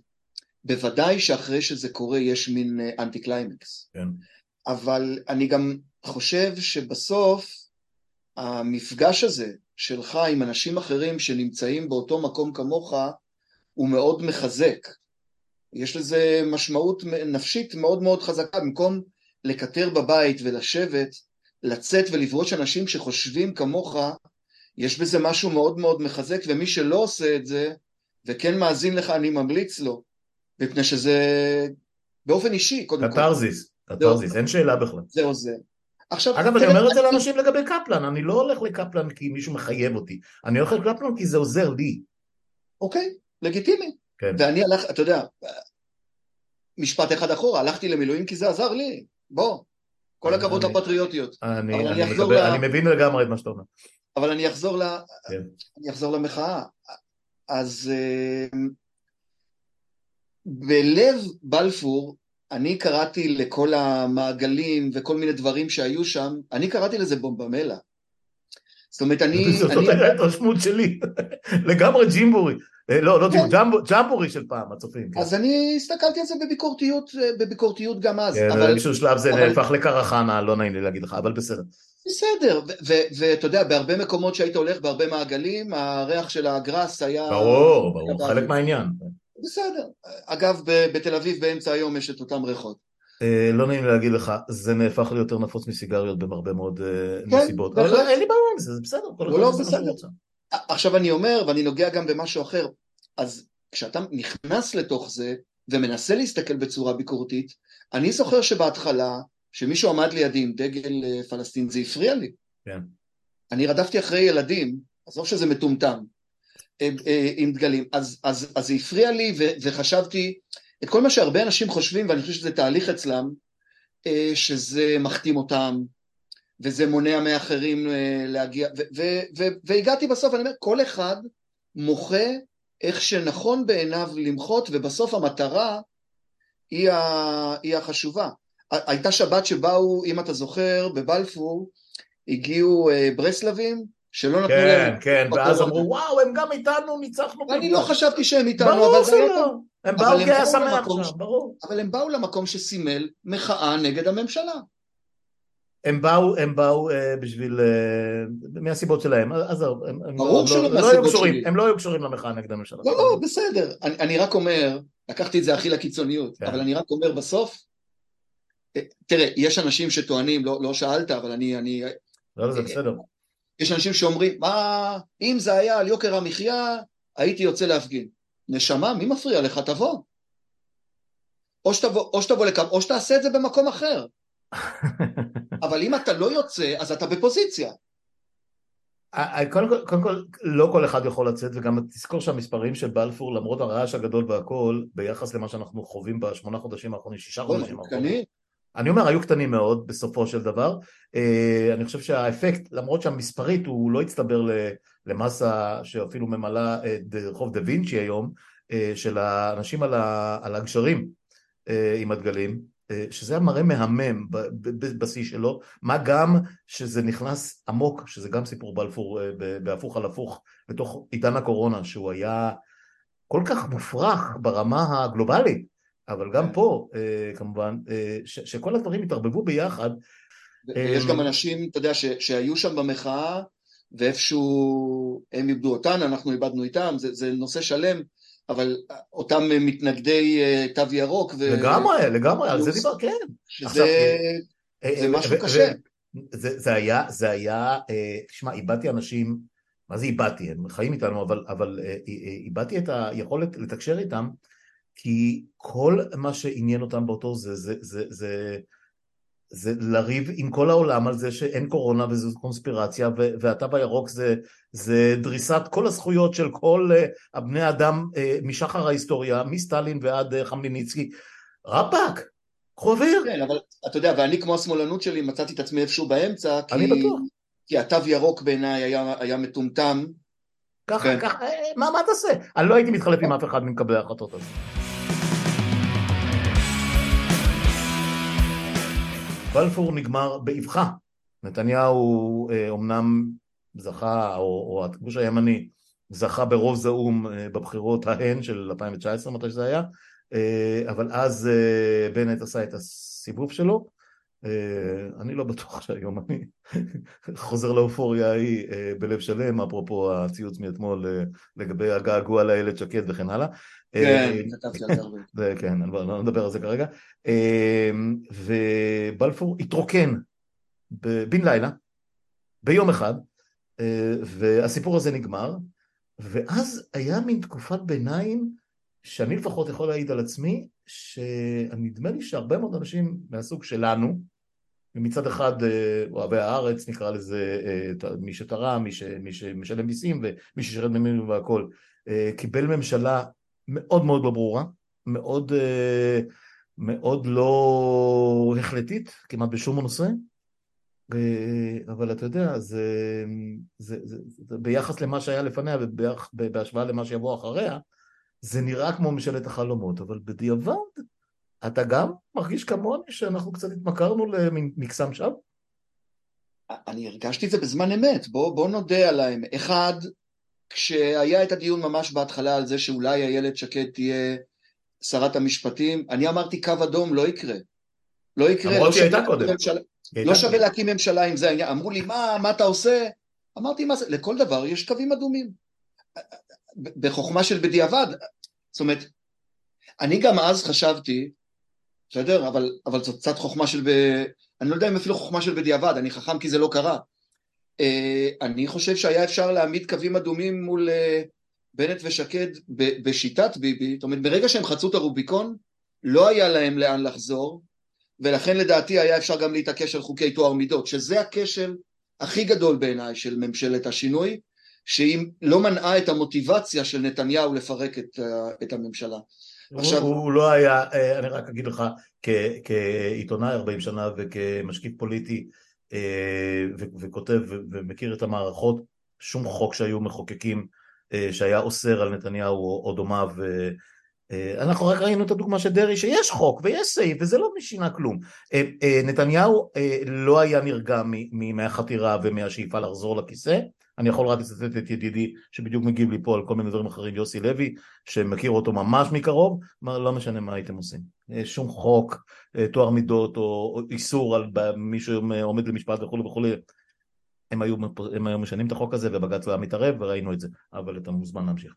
בוודאי שאחרי שזה קורה יש מין אנטי קליימקס, כן. אבל אני גם חושב שבסוף המפגש הזה שלך עם אנשים אחרים שנמצאים באותו מקום כמוך הוא מאוד מחזק. יש לזה משמעות נפשית מאוד מאוד חזקה, במקום לקטר בבית ולשבת, לצאת ולפגוש אנשים שחושבים כמוך, יש בזה משהו מאוד מאוד מחזק, ומי שלא עושה את זה, וכן מאזין לך, אני ממליץ לו, מפני שזה באופן אישי, קודם כל. קתרזיס, קתרזיס, אין שאלה בכלל. זה. עכשיו, אגב, אני אומר את זה לאנשים לגבי קפלן, אני לא הולך לקפלן כי מישהו מחייב אותי, אני הולך לקפלן כי זה עוזר לי. אוקיי, לגיטימי. כן. ואני הלך, אתה יודע, משפט אחד אחורה, הלכתי למילואים כי זה עזר לי. בוא, כל הכבוד אני- לפטריוטיות. אני, אבל אני, אני אחזור מקבל, ל- אני מבין לגמרי את מה שאתה אומר. אבל אני אחזור, ל... כן. אני אחזור למחאה. אז אה, בלב בלפור, אני קראתי לכל המעגלים וכל מיני דברים שהיו שם, אני קראתי לזה בומבמלה. זאת אומרת, אני... זאת הייתה ההתרשמות שלי, לגמרי ג'ימבורי. אה, לא, לא כן. ג'ימבורי, ג'מבו- ג'מבורי של פעם, הצופים. כן. אז אני הסתכלתי על זה בביקורתיות, אה, בביקורתיות גם אז, כן, אבל באיזשהו שלב זה נהפך לקרחנה, לא נעים לי להגיד לך, אבל בסדר. בסדר, ואתה יודע, בהרבה מקומות שהיית הולך, בהרבה מעגלים, הריח של הגראס היה... ברור, ברור, חלק. מהעניין. בסדר. אגב, בתל אביב באמצע היום יש את אותם ריחות. אה, לא נעים להגיד לך, זה נהפך ליותר נפוץ מסיגריות בהרבה מאוד אה, כן. בהחלט. אין לי בעיה עם זה, זה בסדר, לא, לא, בסדר. עכשיו אני אומר, ואני נוגע גם במשהו אחר, אז כשאתה נכנס לתוך זה ומנסה להסתכל בצורה ביקורתית, אני זוכר שבהתחלה, שמישהו עמד לידי עם דגל אה, פלסטין, זה הפריע לי. כן. אני רדפתי אחרי ילדים, עזוב שזה מטומטם, עם דגלים, אז, אז, אז זה הפריע לי ו, וחשבתי את כל מה שהרבה אנשים חושבים, ואני חושב שזה תהליך אצלם, אה, שזה מחתים אותם, וזה מונע מאחרים אה, להגיע, ו- ו- ו- והגעתי בסוף, אני אומר, כל אחד מוחה איך שנכון בעיניו למחות, ובסוף המטרה היא, ה- היא החשובה. הייתה שבת שבאו, אם אתה זוכר, בבלפור, הגיעו אה, ברסלבים, שלא נתנו כן, להם... כן, ואז בקורונה. אמרו, וואו, הם גם איתנו, ניצחנו. אני לא כך." חשבתי שהם איתנו, ברור אבל זה היה... שלא. הם באו כי היה שמח שם, ש- ברור. אבל הם באו למקום שסימל מחאה נגד הממשלה. הם באו, הם באו אה, בשביל, אה, מהסיבות שלהם, עזוב, הם, הם ברור לא, שלא לא, לא מהסיבות קשורים, שלי. הם לא היו קשורים למחאה נגד הממשלה. לא, לא, בסדר. אני, אני רק אומר, לקחתי את זה הכי לקיצוניות, כן. אבל אני רק אומר בסוף, אה, תראה, יש אנשים שטוענים, לא, לא שאלת, אבל אני, אני, לא, זה בסדר. יש אנשים שאומרים, מה, אם זה היה על יוקר המחיה, הייתי יוצא להפגין. נשמה, מי מפריע לך? תבוא. או שתבוא, או שתבוא לכאן, או שתעשה את זה במקום אחר. אבל אם אתה לא יוצא, אז אתה בפוזיציה. קודם כל, קודם כל, לא כל אחד יכול לצאת, וגם תזכור שהמספרים של בלפור, למרות הרעש הגדול והכל, ביחס למה שאנחנו חווים בשמונה חודשים האחרונים, שישה חודשים האחרונים. אני אומר, היו קטנים מאוד בסופו של דבר. אה, אני חושב שהאפקט, למרות שהמספרית הוא לא הצטבר למסה שאפילו ממלאה את רחוב דה וינצ'י היום, אה, של האנשים על על הגשרים אה, עם הדגלים, אה, שזה היה מראה מהמם בשיא שלו, מה גם שזה נכנס עמוק, שזה גם סיפור בלפור אה, בהפוך על הפוך, בתוך עידן הקורונה, שהוא היה כל כך מופרך ברמה הגלובלית, אבל גם כן. פה אה, כמובן, אה, שכל הדברים התערבבו ביחד, ויש אמ, גם אנשים, אתה יודע, שהיו שם במחאה, ואיפשהו הם איבדו אותנו, אנחנו איבדנו איתם, זה, זה נושא שלם, אבל אותם מתנגדי אה, תו ירוק, ו... לגמרי, לגמרי, על זה דיבר, כן. שזה עכשיו, זה אה, משהו קשה. זה, זה היה, זה היה, אה, תשמע, איבדתי אנשים, מה זה איבדתי? הם חיים איתנו, אבל, אבל אה, אה, איבדתי את היכולת לתקשר איתם, כי כל מה שעניין אותם באותו זה, זה, זה, זה, זה לריב עם כל העולם על זה שאין קורונה וזו קונספירציה ו- והתו הירוק זה, זה דריסת כל הזכויות של כל אה, הבני אדם אה, משחר ההיסטוריה, מסטלין ועד אה, חמליניצקי. רבאק, קחו אוויר. כן, אבל אתה יודע, ואני כמו השמאלנות שלי מצאתי את עצמי איפשהו באמצע, כי, אני בטוח. כי התו ירוק בעיניי היה, היה מטומטם, ככה, כן. ככה, מה, מה תעשה? אני לא הייתי מתחלף עם אף אחד ממקבלי ההחלטות הזה. בלפור נגמר באבחה. נתניהו אומנם זכה, או, או הגוש הימני זכה ברוב זעום בבחירות ההן של 2019, מתי שזה היה, אבל אז בנט עשה את הסיבוב שלו, אה, אני לא בטוח שהיום אני חוזר לאופוריה ההיא אה, בלב שלם, אפרופו הציוץ מאתמול אה, לגבי הגעגוע לאיילת שקד וכן הלאה. כן, כתבתי על זה הרבה. כן, לא נדבר על זה כרגע. ובלפור התרוקן בן לילה, ביום אחד, והסיפור הזה נגמר, ואז היה מין תקופת ביניים שאני לפחות יכול להעיד על עצמי, שנדמה לי שהרבה מאוד אנשים מהסוג שלנו, ומצד אחד אה, אוהבי הארץ נקרא לזה, אה, מי שתרם, מי, ש, מי שמשלם מיסים ומי ששירת במילואים והכל, אה, קיבל ממשלה מאוד מאוד לא ברורה, מאוד, מאוד לא החלטית, כמעט בשום נושא, אבל אתה יודע, זה, זה, זה, זה ביחס למה שהיה לפניה ובהשוואה למה שיבוא אחריה, זה נראה כמו ממשלת החלומות, אבל בדיעבד אתה גם מרגיש כמוני שאנחנו קצת התמכרנו למקסם שווא? אני הרגשתי את זה בזמן אמת, בוא, בוא נודה על האמת. אחד, כשהיה את הדיון ממש בהתחלה על זה שאולי איילת שקד תהיה שרת המשפטים, אני אמרתי קו אדום לא יקרה. לא יקרה. למרות לא שהיא הייתה קודם. ממשלה, לא שווה להקים ממשלה עם זה העניין. אמרו לי, מה, מה אתה עושה? אמרתי, מה זה? לכל דבר יש קווים אדומים. בחוכמה של בדיעבד. זאת אומרת, אני גם אז חשבתי, בסדר? אבל, אבל זאת קצת חוכמה של... ב... אני לא יודע אם אפילו חוכמה של בדיעבד, אני חכם כי זה לא קרה. Uh, אני חושב שהיה אפשר להעמיד קווים אדומים מול uh, בנט ושקד בשיטת ביבי, זאת אומרת ברגע שהם חצו את הרוביקון, לא היה להם לאן לחזור, ולכן לדעתי היה אפשר גם להתעקש על חוקי טוהר מידות, שזה הכשל הכי גדול בעיניי של ממשלת השינוי, שהיא לא מנעה את המוטיבציה של נתניהו לפרק את, את הממשלה. עכשיו... הוא, הוא לא היה, אה, אני רק אגיד לך, כ, כעיתונאי 40 שנה וכמשקיף פוליטי אה, וכותב ומכיר את המערכות, שום חוק שהיו מחוקקים אה, שהיה אוסר על נתניהו או דומיו אנחנו רק ראינו את הדוגמה של דרעי שיש חוק ויש סעיף וזה לא משינה כלום. נתניהו לא היה נרגע מהחתירה ומהשאיפה לחזור לכיסא אני יכול רק לצטט את ידידי שבדיוק מגיב לי פה על כל מיני דברים אחרים, יוסי לוי, שמכיר אותו ממש מקרוב, אמר לא משנה מה הייתם עושים. שום חוק, אה, תואר מידות או איסור על מי שעומד למשפט וכולי וכולי, הם היו, הם היו משנים את החוק הזה ובג"ץ לא היה מתערב וראינו את זה, אבל אתה מוזמן להמשיך.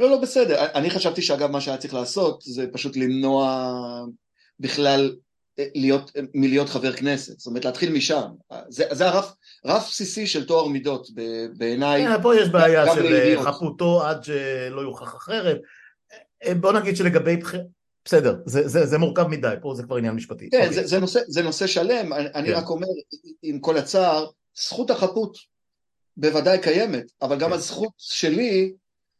לא, לא, בסדר. אני חשבתי שאגב מה שהיה צריך לעשות זה פשוט למנוע בכלל להיות, מלהיות חבר כנסת, זאת אומרת להתחיל משם, זה, זה הרף, רף בסיסי של טוהר מידות בעיניי. Yeah, פה יש בעיה של לידיעות. חפותו עד שלא יוכח אחרת, בוא נגיד שלגבי בחירה, בסדר, זה, זה, זה מורכב מדי, פה זה כבר עניין משפטי. כן, okay. זה, זה, נושא, זה נושא שלם, אני, כן. רק אומר, עם כל הצער, זכות החפות בוודאי קיימת, אבל גם כן. הזכות שלי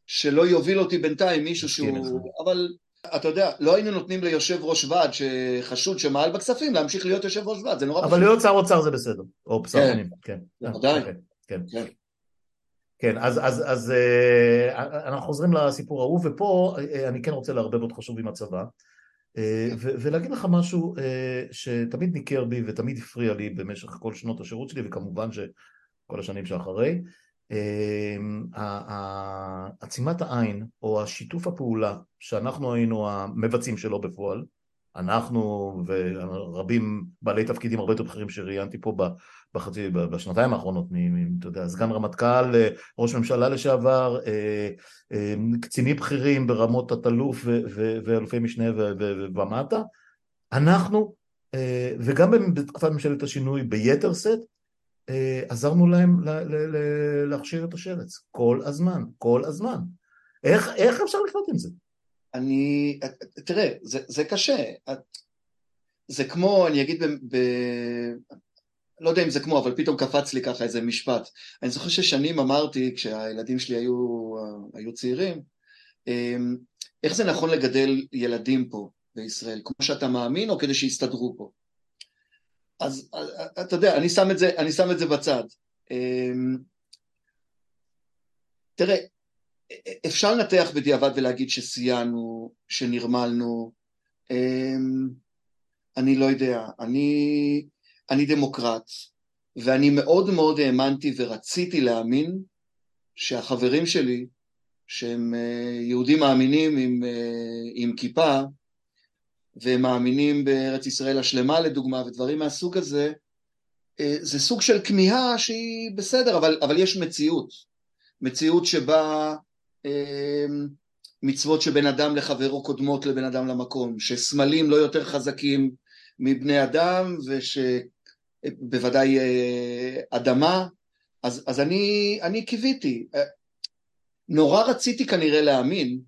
שלא יוביל אותי בינתיים מישהו שהוא... אבל אתה יודע, לא היינו נותנים ליושב ראש ועד שחשוד שמעל בכספים להמשיך להיות יושב ראש ועד, זה נורא פשוט. אבל להיות שר אוצר זה בסדר, או שר כן. פנים, כן. בוודאי. אוקיי, כן. כן. כן, אז, אז, אז אה, אנחנו חוזרים לסיפור ההוא, ופה אה, אני כן רוצה לערבב אותך שוב עם הצבא, אה, ולהגיד לך משהו שתמיד ניכר בי ותמיד הפריע לי במשך כל שנות השירות שלי, וכמובן שכל השנים שאחרי, עצימת העין או השיתוף הפעולה שאנחנו היינו המבצעים שלו בפועל, אנחנו ורבים בעלי תפקידים הרבה יותר בכירים שראיינתי פה בחצי, בשנתיים האחרונות, אתה יודע, סגן רמטכ"ל, ראש ממשלה לשעבר, אה, אה, קצינים בכירים ברמות תת-אלוף ואלופי משנה ומטה, אנחנו, אה, וגם בתקופת ממשלת השינוי ביתר שאת, אה, עזרנו להם להכשיר את השרץ, כל הזמן, כל הזמן. איך, איך אפשר לחיות עם זה? אני, תראה, זה, זה קשה. זה כמו, אני אגיד, ב, ב, לא יודע אם זה כמו, אבל פתאום קפץ לי ככה איזה משפט. אני זוכר ששנים אמרתי, כשהילדים שלי היו, היו צעירים, אמ, איך זה נכון לגדל ילדים פה בישראל, כמו שאתה מאמין, או כדי שיסתדרו פה? אז אתה יודע, אני שם את זה, אני שם את זה בצד. אמ, תראה, אפשר לנתח בדיעבד ולהגיד שסייענו, שנרמלנו. אמ, אני לא יודע. אני, אני דמוקרט, ואני מאוד מאוד האמנתי ורציתי להאמין שהחברים שלי, שהם אה, יהודים מאמינים עם, אה, עם כיפה, והם מאמינים בארץ ישראל השלמה לדוגמה, ודברים מהסוג הזה, אה, זה סוג של כמיהה שהיא בסדר, אבל, אבל יש מציאות. מציאות שבה מצוות שבין אדם לחברו קודמות לבן אדם למקום, שסמלים לא יותר חזקים מבני אדם, ושבוודאי אדמה, אז, אז אני, אני קיוויתי. נורא רציתי כנראה להאמין,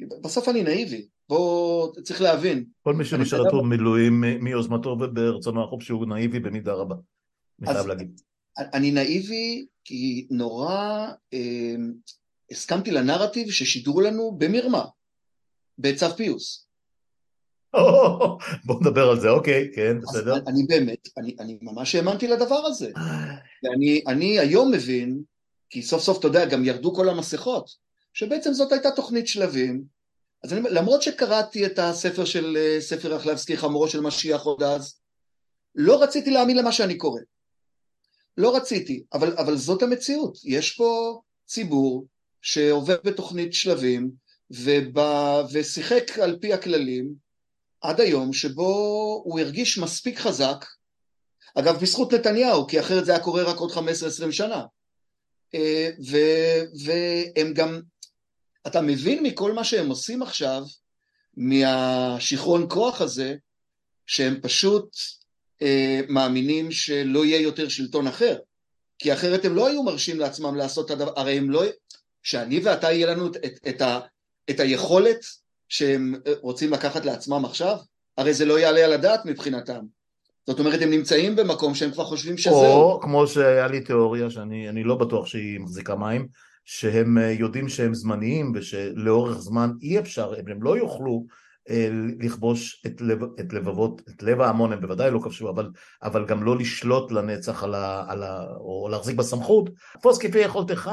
בסוף אני נאיבי, בוא, צריך להבין. כל מי שמשרת פה מילואים מיוזמתו וברצונו החופשי הוא נאיבי במידה רבה, אני חייב להגיד. אני נאיבי כי נורא אה, הסכמתי לנרטיב ששידרו לנו במרמה, בצו פיוס. בוא נדבר על זה, אוקיי, כן, בסדר. אני באמת, אני, אני ממש האמנתי לדבר הזה. ואני היום מבין כי סוף סוף, אתה יודע, גם ירדו כל המסכות, שבעצם זאת הייתה תוכנית שלבים. אז אני, למרות שקראתי את הספר של אה, ספר רחלבסקי, חמורו של משיח עוד אז, לא רציתי להאמין למה שאני קורא. לא רציתי, אבל, אבל זאת המציאות. יש פה ציבור שעובד בתוכנית שלבים ובא, ושיחק על פי הכללים עד היום שבו הוא הרגיש מספיק חזק, אגב בזכות נתניהו, כי אחרת זה היה קורה רק עוד 15-20 שנה. אה, ו, והם גם, אתה מבין מכל מה שהם עושים עכשיו, מהשיכרון כוח הזה, שהם פשוט אה, מאמינים שלא יהיה יותר שלטון אחר, כי אחרת הם לא היו מרשים לעצמם לעשות את הדבר, הרי הם לא, שאני ואתה יהיה לנו את, את, את, ה, את היכולת שהם רוצים לקחת לעצמם עכשיו, הרי זה לא יעלה על הדעת מבחינתם. זאת אומרת, הם נמצאים במקום שהם כבר חושבים שזהו. או כמו שהיה לי תיאוריה, שאני לא בטוח שהיא מחזיקה מים, שהם אה, יודעים שהם זמניים ושלאורך זמן אי אפשר, הם לא יוכלו אה, לכבוש את, לב, את לבבות, את לב ההמון הם בוודאי לא כבשו, אבל, אבל גם לא לשלוט לנצח על ה, על ה, או להחזיק בסמכות, תפוס כפי יכולתך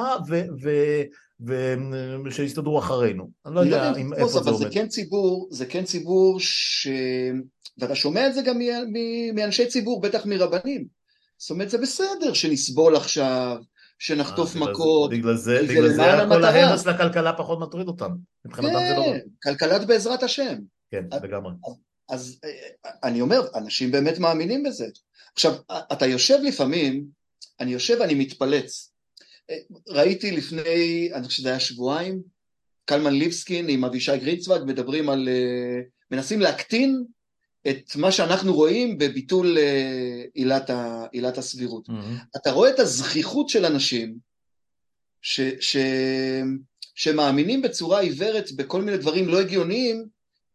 ושיסתדרו אחרינו. אני לא יודע אם איפה זה עומד. אבל זה כן ציבור, זה כן ציבור ש... ואתה שומע את זה גם מאנשי ציבור, בטח מרבנים. זאת אומרת, זה בסדר שנסבול עכשיו, שנחטוף אה, מכות. בגלל זה, בגלל זה כל ההרס לכלכלה פחות מטריד אותם. מבחינתם זה לא... כן, כלכלת בעזרת השם. כן, לגמרי. אז אה, אני אומר, אנשים באמת מאמינים בזה. עכשיו, אתה יושב לפעמים, אני יושב ואני מתפלץ. אה, ראיתי לפני, אני חושב שזה היה שבועיים, קלמן ליבסקין עם אבישי גרינצווג מדברים על, מנסים להקטין את מה שאנחנו רואים בביטול אה, עילת, ה, עילת הסבירות. Mm-hmm. אתה רואה את הזכיחות של אנשים ש, ש, שמאמינים בצורה עיוורת בכל מיני דברים לא הגיוניים,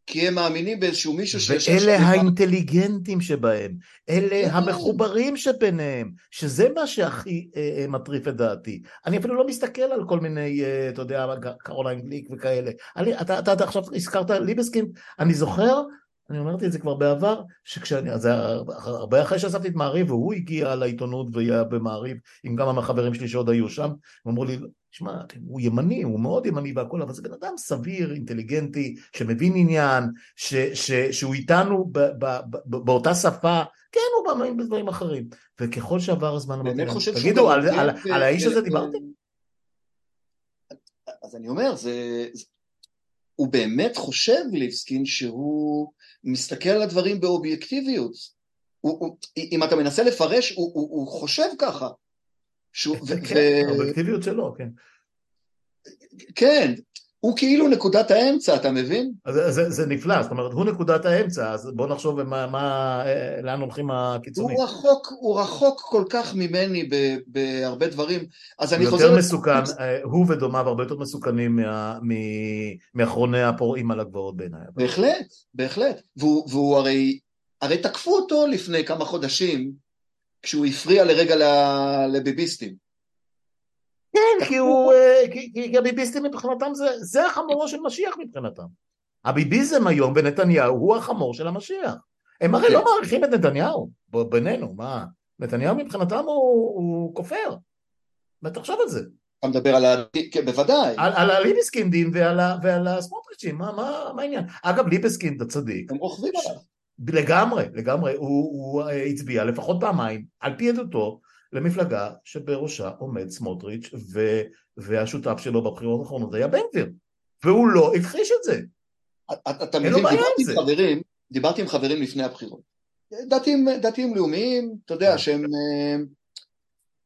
כי הם מאמינים באיזשהו מישהו שיש... ואלה האינטליגנטים שבהם, אלה כן. המחוברים שביניהם, שזה מה שהכי אה, אה, מטריף את דעתי. אני אפילו לא מסתכל על כל מיני, אה, אתה יודע, קרוליין גליק וכאלה. אני, אתה, אתה, אתה עכשיו הזכרת ליבסקין, אני זוכר אני אמרתי את זה כבר בעבר, שכשאני, זה הרבה אחרי שאספתי את מעריב והוא הגיע לעיתונות והיה במעריב עם כמה מהחברים שלי שעוד היו שם, הם אמרו לי, שמע, הוא ימני, הוא מאוד ימני והכל, אבל זה בן אדם סביר, אינטליגנטי, שמבין עניין, ש, ש, שהוא איתנו ב, ב, ב, ב, באותה שפה, כן, הוא מאמין בדברים אחרים. וככל שעבר הזמן, חושב תגידו, על, על, על האיש הזה דיברתם? אז אני אומר, זה, הוא באמת חושב, ליבסקין, שהוא מסתכל על הדברים באובייקטיביות. הוא, הוא, אם אתה מנסה לפרש, הוא, הוא, הוא חושב ככה. שהוא, כן, האובייקטיביות שלו, כן. כן, הוא כאילו נקודת האמצע, אתה מבין? זה, זה, זה נפלא, זאת אומרת, הוא נקודת האמצע, אז בוא נחשוב מה, מה, לאן הולכים הקיצונים. הוא רחוק, הוא רחוק כל כך ממני ב, בהרבה דברים, אז אני חוזר... יותר מסוכן, אה, הוא ודומיו הרבה יותר מסוכנים מה, מ, מאחרוני הפורעים על הגבעות בעיניי. בהחלט, בהחלט, והוא, והוא הרי, הרי תקפו אותו לפני כמה חודשים, כשהוא הפריע לרגע לביביסטים. כן, כי הוא, אה, כי הביביסטים מבחינתם זה, זה החמורו של משיח מבחינתם. הביביזם היום ונתניהו הוא החמור של המשיח. הם הרי לא כן. מעריכים את נתניהו, בינינו, מה? נתניהו מבחינתם הוא, הוא כופר. תחשוב על זה. אתה מדבר על ה... כן, בוודאי. על, על הליבסקינדים ועל, ועל הסמוטריצ'ים, מה, מה, מה העניין? אגב, ליבסקינד הצדיק. הם רוכבים עליו. לגמרי, לגמרי, הוא, הוא הצביע לפחות פעמיים, על פי עדותו, למפלגה שבראשה עומד סמוטריץ' ו, והשותף שלו בבחירות האחרונות היה בן גביר, והוא לא הכחיש את זה. אתה מבין, דיברתי עם חברים, דיברתי עם חברים לפני הבחירות. דתיים, דתיים לאומיים, אתה יודע, כן. שהם,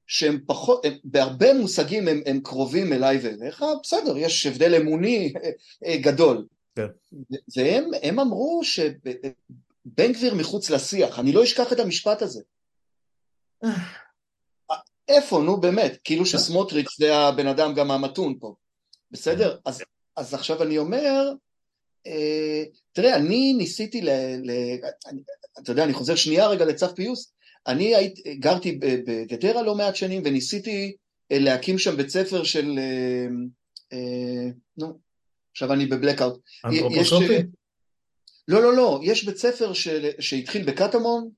שהם פחות, הם, בהרבה מושגים הם, הם קרובים אליי ואליך, בסדר, יש הבדל אמוני גדול. כן. והם אמרו שבן גביר מחוץ לשיח, אני לא אשכח את המשפט הזה. איפה, נו באמת, כאילו שסמוטריץ' זה הבן אדם גם המתון פה, בסדר? אז, אז עכשיו אני אומר, אה, תראה, אני ניסיתי ל... ל אני, אתה יודע, אני חוזר שנייה רגע לצו פיוס, אני היית, גרתי בגדרה לא מעט שנים וניסיתי אה, להקים שם בית ספר של... אה, אה, נו, עכשיו אני בבלקאוט. אנתרופוסופי? לא, לא, לא, יש בית ספר של, שהתחיל בקטמון,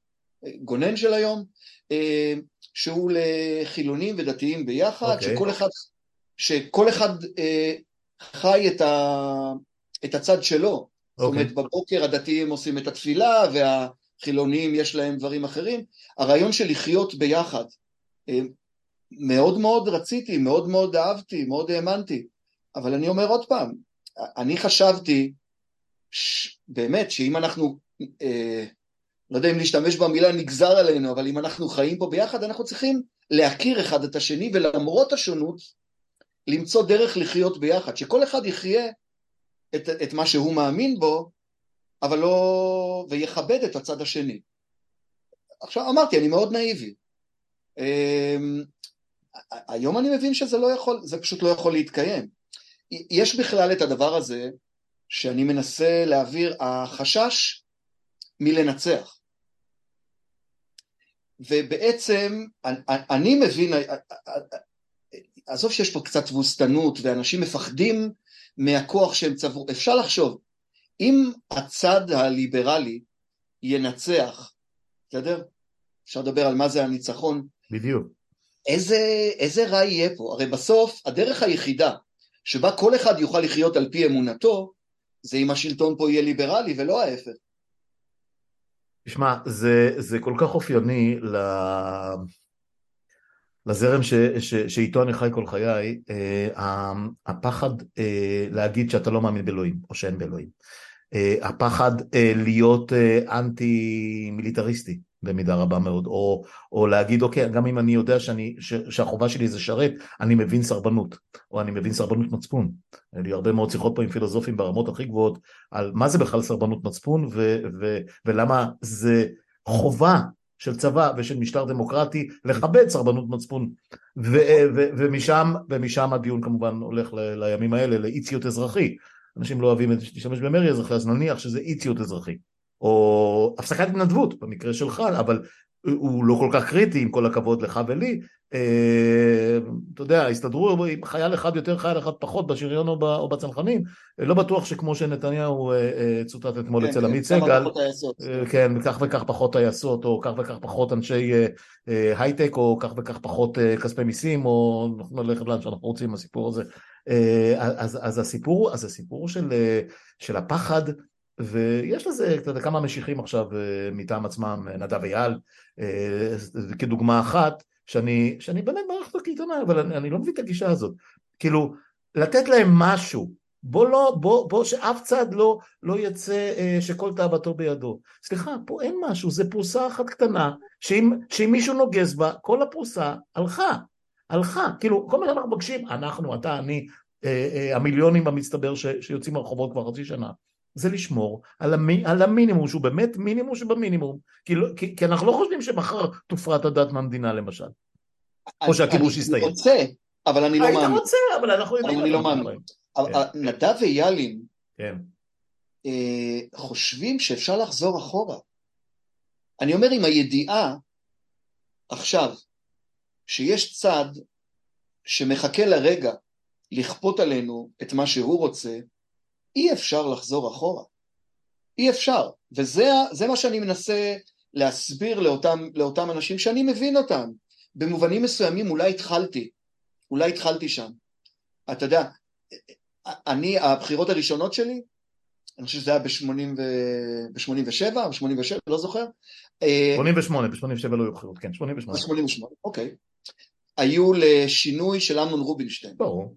אה, גונן של היום, אה, שהוא לחילונים ודתיים ביחד, okay. אוקיי. שכל אחד, שכל אחד אה, חי את, ה, את הצד שלו. Okay. זאת אומרת, אוקיי. בבוקר הדתיים עושים את התפילה, והחילונים יש להם דברים אחרים. הרעיון של לחיות ביחד, אה, מאוד מאוד רציתי, מאוד מאוד אהבתי, מאוד האמנתי. אבל אני אומר עוד פעם, אני חשבתי, ש... באמת, שאם אנחנו אה, לא יודע אם להשתמש במילה נגזר עלינו, אבל אם אנחנו חיים פה ביחד, אנחנו צריכים להכיר אחד את השני, ולמרות השונות, למצוא דרך לחיות ביחד, שכל אחד יחיה את, את מה שהוא מאמין בו, אבל לא... ויכבד את הצד השני. עכשיו אמרתי, אני מאוד נאיבי. אמ, היום אני מבין שזה לא יכול, זה פשוט לא יכול להתקיים. יש בכלל את הדבר הזה שאני מנסה להעביר, החשש מלנצח. ובעצם אני מבין, עזוב שיש פה קצת תבוסתנות ואנשים מפחדים מהכוח שהם צברו, אפשר לחשוב, אם הצד הליברלי ינצח, בסדר? אפשר לדבר על מה זה הניצחון. בדיוק. איזה, איזה רע יהיה פה? הרי בסוף הדרך היחידה שבה כל אחד יוכל לחיות על פי אמונתו, זה אם השלטון פה יהיה ליברלי ולא ההפך. תשמע, זה, זה כל כך אופייני ל... לזרם ש, ש, שאיתו אני חי כל חיי, אה, הפחד אה, להגיד שאתה לא מאמין באלוהים, או שאין באלוהים. אה, הפחד אה, להיות אה, אנטי מיליטריסטי במידה רבה מאוד, או, או להגיד אוקיי, גם אם אני יודע שאני, ש, שהחובה שלי זה שרת, אני מבין סרבנות, או אני מבין סרבנות מצפון. היו לי הרבה מאוד שיחות פה עם פילוסופים ברמות הכי גבוהות על מה זה בכלל סרבנות מצפון, ו, ו, ולמה זה חובה של צבא ושל משטר דמוקרטי לכבד סרבנות מצפון ו, ו, ומשם, ומשם הדיון כמובן הולך ל, לימים האלה לאי ציות אזרחי אנשים לא אוהבים להשתמש במרי אזרחי, אז נניח שזה אי ציות אזרחי. או הפסקת התנדבות במקרה שלך, אבל הוא לא כל כך קריטי עם כל הכבוד לך ולי. אה, אתה יודע, הסתדרו עם חייל אחד יותר, חייל אחד פחות בשריון או בצנחנים. לא בטוח שכמו שנתניהו אה, אה, צוטט אתמול כן, אצל כן, עמית סגל, כן, כך וכך פחות טייסות, או כך וכך פחות אנשי הייטק, או כך וכך פחות כספי מיסים, או אנחנו נלך לאן שאנחנו רוצים עם הסיפור הזה. אז, אז הסיפור, אז הסיפור של, של הפחד ויש לזה, יודע, כמה משיחים עכשיו מטעם עצמם, נדב אייל, כדוגמה אחת, שאני, שאני באמת מערכת הקייטנה, אבל אני, אני לא מבין את הגישה הזאת. כאילו, לתת להם משהו, בוא לא, בוא, בוא שאף צד לא, לא יצא אה, שכל תאוותו בידו. סליחה, פה אין משהו, זה פרוסה אחת קטנה, שאם, שאם מישהו נוגס בה, כל הפרוסה הלכה, הלכה. כאילו, כל מה שאנחנו מבקשים, אנחנו, אתה, אני, אה, אה, המיליונים במצטבר ש, שיוצאים מהרחובות כבר חצי שנה, זה לשמור על, המי, על המינימום, שהוא באמת מינימום שבמינימום, כי, לא, כי, כי אנחנו לא חושבים שמחר תופרת הדת מהמדינה למשל, או שהכיבוש יסתיים. אני רוצה, אבל אני לא מאמין. היית רוצה, אבל אנחנו יודעים. אבל אני לא מאמין. כן. נדב ויאלין כן. אה, חושבים שאפשר לחזור אחורה. אני אומר עם הידיעה עכשיו שיש צד שמחכה לרגע לכפות עלינו את מה שהוא רוצה, אי אפשר לחזור אחורה. אי אפשר. וזה מה שאני מנסה להסביר לאותם, לאותם אנשים שאני מבין אותם. במובנים מסוימים אולי התחלתי, אולי התחלתי שם. אתה יודע, אני, הבחירות הראשונות שלי, אני חושב שזה היה ב-87 או 87, לא זוכר. 88, ב-87 לא היו בחירות, כן, 88. ב-88, אוקיי. היו לשינוי של אמנון רובינשטיין. ברור.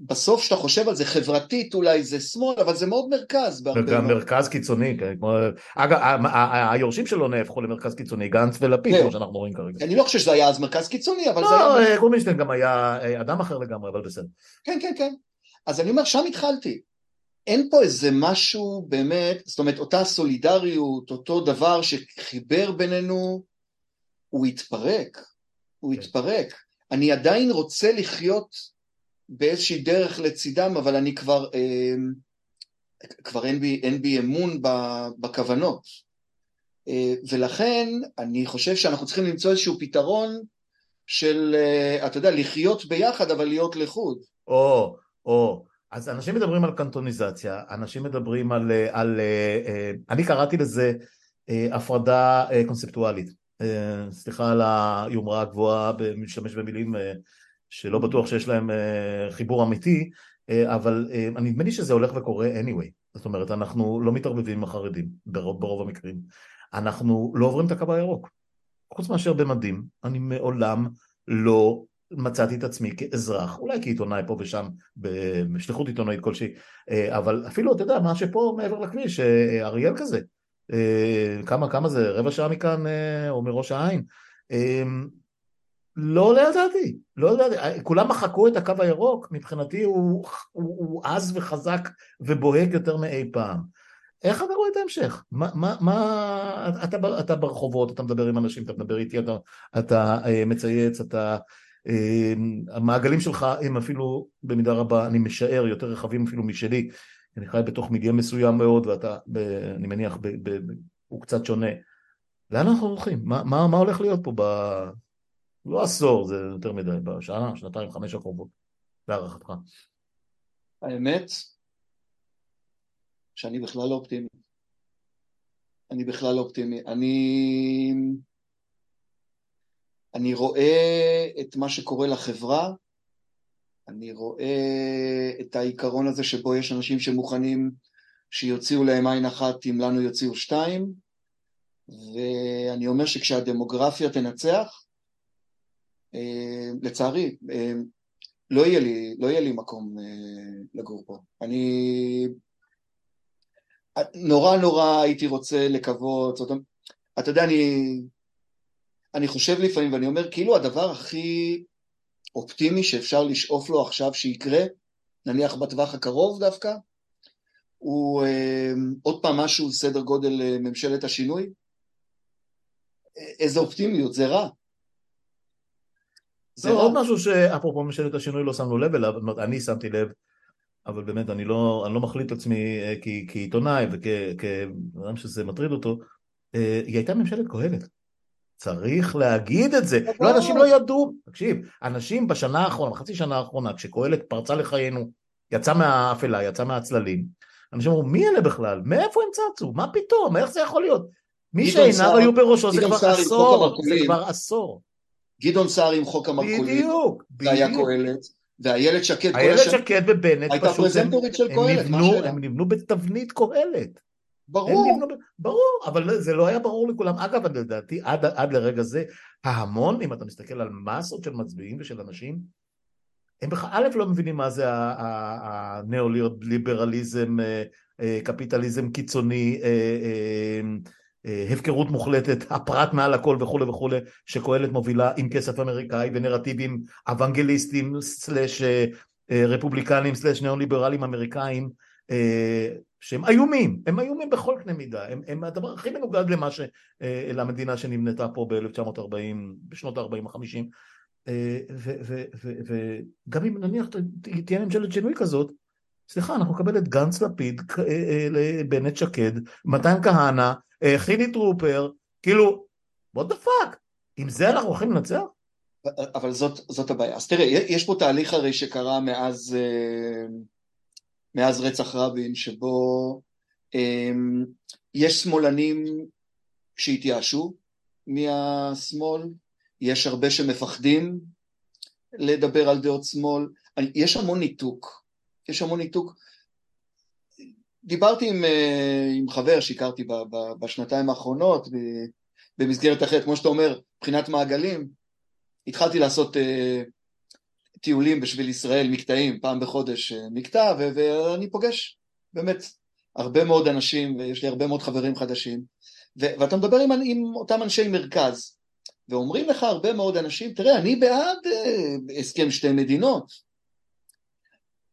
בסוף כשאתה חושב על זה חברתית אולי זה שמאל אבל זה מאוד מרכז. גם מרכז קיצוני, כן, אגב היורשים שלו נהפכו למרכז קיצוני, גנץ ולפיד. כמו שאנחנו רואים כרגע. אני לא חושב שזה היה אז מרכז קיצוני אבל זה היה... לא, רובינשטיין גם היה אה, אדם אחר לגמרי אבל בסדר. כן כן כן, אז אני אומר שם התחלתי. אין פה איזה משהו באמת, זאת אומרת אותה סולידריות, אותו דבר שחיבר בינינו, הוא התפרק, הוא כן. התפרק. אני עדיין רוצה לחיות באיזושהי דרך לצידם, אבל אני כבר, אמ, כבר אין בי, אין בי אמון בכוונות. אה, ולכן אני חושב שאנחנו צריכים למצוא איזשהו פתרון של, אה, אתה יודע, לחיות ביחד אבל להיות לחוד. או, או, אז אנשים מדברים על קנטוניזציה, אנשים מדברים על, אה, על אני קראתי לזה הפרדה קונספטואלית. סליחה על היומרה הגבוהה, משתמש במילים שלא בטוח שיש להם אה, חיבור אמיתי, אה, אבל אה, נדמה לי שזה הולך וקורה anyway. זאת אומרת, אנחנו לא מתערבבים עם החרדים ברוב, ברוב המקרים. אנחנו לא עוברים את הקו הירוק. חוץ מאשר במדים, אני מעולם לא מצאתי את עצמי כאזרח, אולי כעיתונאי פה ושם, בשליחות עיתונאית כלשהי, אבל אפילו, אתה יודע, מה שפה מעבר לכביש, אריאל כזה, כמה, כמה זה, רבע שעה מכאן או מראש העין, לא ידעתי, לא ידעתי, כולם מחקו את הקו הירוק, מבחינתי הוא, הוא, הוא עז וחזק ובוהק יותר מאי פעם. איך אתה רואה את ההמשך? מה, מה, מה אתה, אתה ברחובות, אתה מדבר עם אנשים, אתה מדבר איתי, אתה, אתה אה, מצייץ, אתה... אה, המעגלים שלך הם אפילו במידה רבה, אני משער, יותר רחבים אפילו משלי. אני חי בתוך מדיע מסוים מאוד, ואתה, ב, אני מניח, ב, ב, ב, הוא קצת שונה. לאן אנחנו הולכים? מה, מה, מה הולך להיות פה ב... לא עשור, זה יותר מדי, בשנה, שנתיים, חמש הקרובות, להערכתך. האמת, שאני בכלל לא אופטימי. אני בכלל לא אופטימי. אני... אני רואה את מה שקורה לחברה, אני רואה את העיקרון הזה שבו יש אנשים שמוכנים שיוציאו להם עין אחת אם לנו יוציאו שתיים, ואני אומר שכשהדמוגרפיה תנצח, לצערי, אה, לא יהיה לי, לא יהיה לי מקום אה, לגור פה. אני נורא נורא הייתי רוצה לקוות, זאת אומרת, אתה יודע, אני, אני חושב לפעמים ואני אומר, כאילו הדבר הכי אופטימי שאפשר לשאוף לו עכשיו שיקרה, נניח בטווח הקרוב דווקא, הוא אה, עוד פעם משהו סדר גודל ממשלת השינוי. איזה אופטימיות, זה רע. זה עוד משהו שאפרופו ממשלת השינוי לא שמנו לב אליו, אני שמתי לב, אבל באמת אני לא, אני לא מחליט עצמי אה, כעיתונאי וכאדם שזה מטריד אותו, אה, היא הייתה ממשלת קהלת. צריך להגיד את זה. לא, אנשים לא ידעו. תקשיב, אנשים בשנה האחרונה, בחצי שנה האחרונה, כשקהלת פרצה לחיינו, יצא מהאפלה, יצא מהצללים, אנשים אמרו, מי אלה בכלל? מאיפה הם צצו? מה פתאום? איך זה יכול להיות? מי שעיניו היו בראשו זה כבר עשור, זה כבר עשור. גדעון סער עם חוק המרכולים, בדיוק. זה היה קהלת, ואיילת שקד, איילת שקד ובנט הייתה פרזנטורית של קהלת? הם נבנו בתבנית קהלת. ברור. נבנו, ברור, אבל זה לא היה ברור לכולם. אגב, לדעתי, עד, עד לרגע זה, ההמון, אם אתה מסתכל על מסות של מצביעים ושל אנשים, הם בכלל, א', לא מבינים מה זה הניאו-ליברליזם, אה, אה, קפיטליזם קיצוני, אה, הפקרות מוחלטת, הפרט מעל הכל וכולי וכולי, שקהלת מובילה עם כסף אמריקאי ונרטיבים אוונגליסטים סלאש אה, אה, רפובליקנים סלאש ניאו-ליברלים אמריקאים שהם איומים, הם איומים בכל קנה מידה, הם, הם הדבר הכי מנוגד למה ש... למדינה שנבנתה פה ב-1940, בשנות ה-40-50 וגם אם נניח תהיה ממשלת שינוי כזאת, סליחה, אנחנו נקבל את גנץ לפיד, בנט שקד, מתן כהנא, אה, חילי טרופר, כאילו, what the fuck, עם זה אנחנו הולכים לנצח? אבל זאת, זאת הבעיה. אז תראה, יש פה תהליך הרי שקרה מאז, אה, מאז רצח רבין, שבו אה, יש שמאלנים שהתייאשו מהשמאל, יש הרבה שמפחדים לדבר על דעות שמאל, יש המון ניתוק, יש המון ניתוק, דיברתי עם, אה, עם חבר שהכרתי בשנתיים האחרונות במסגרת אחרת, כמו שאתה אומר, מבחינת מעגלים, התחלתי לעשות uh, טיולים בשביל ישראל, מקטעים, פעם בחודש uh, מקטע, ואני פוגש באמת הרבה מאוד אנשים, ויש לי הרבה מאוד חברים חדשים, ואתה מדבר עם, עם אותם אנשי מרכז, ואומרים לך הרבה מאוד אנשים, תראה, אני בעד uh, הסכם שתי מדינות,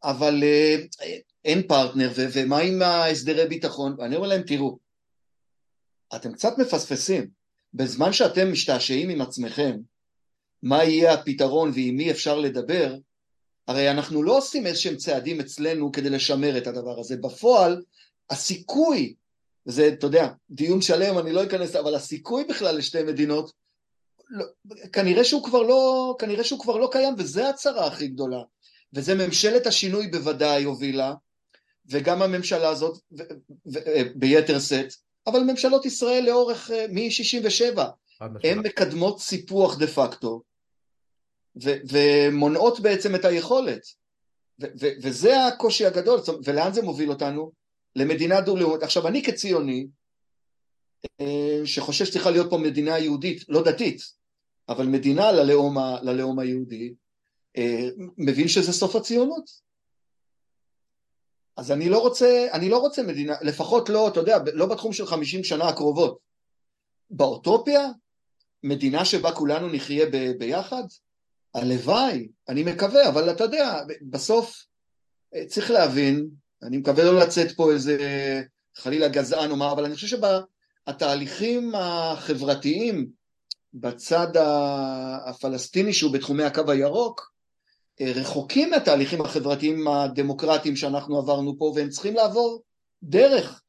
אבל uh, אין פרטנר, ו- ומה עם ההסדרי ביטחון? ואני אומר להם, תראו, אתם קצת מפספסים, בזמן שאתם משתעשעים עם עצמכם, מה יהיה הפתרון ועם מי אפשר לדבר, הרי אנחנו לא עושים איזשהם צעדים אצלנו כדי לשמר את הדבר הזה. בפועל, הסיכוי, וזה, אתה יודע, דיון שלם, אני לא אכנס, אבל הסיכוי בכלל לשתי מדינות, לא, כנראה שהוא כבר לא, כנראה שהוא כבר לא קיים, וזה הצרה הכי גדולה. וזה ממשלת השינוי בוודאי הובילה, וגם הממשלה הזאת ו- ביתר שאת, אבל ממשלות ישראל לאורך, אה, מ-67, הן מקדמות סיפוח דה פקטו, ו- ומונעות בעצם את היכולת. ו- ו- וזה הקושי הגדול, ולאן זה מוביל אותנו? למדינה דו-לאומית. עכשיו, אני כציוני, אה, שחושב שצריכה להיות פה מדינה יהודית, לא דתית, אבל מדינה ללאום, ה- ללאום היהודי, אה, מבין שזה סוף הציונות. אז אני לא רוצה, אני לא רוצה מדינה, לפחות לא, אתה יודע, לא בתחום של חמישים שנה הקרובות. באוטופיה, מדינה שבה כולנו נחיה ב, ביחד, הלוואי, אני מקווה, אבל אתה יודע, בסוף אה, צריך להבין, אני מקווה לא לצאת פה איזה חלילה גזען או מה, אבל אני חושב שהתהליכים החברתיים בצד הפלסטיני שהוא בתחומי הקו הירוק, אה, רחוקים מהתהליכים החברתיים הדמוקרטיים שאנחנו עברנו פה, והם צריכים לעבור דרך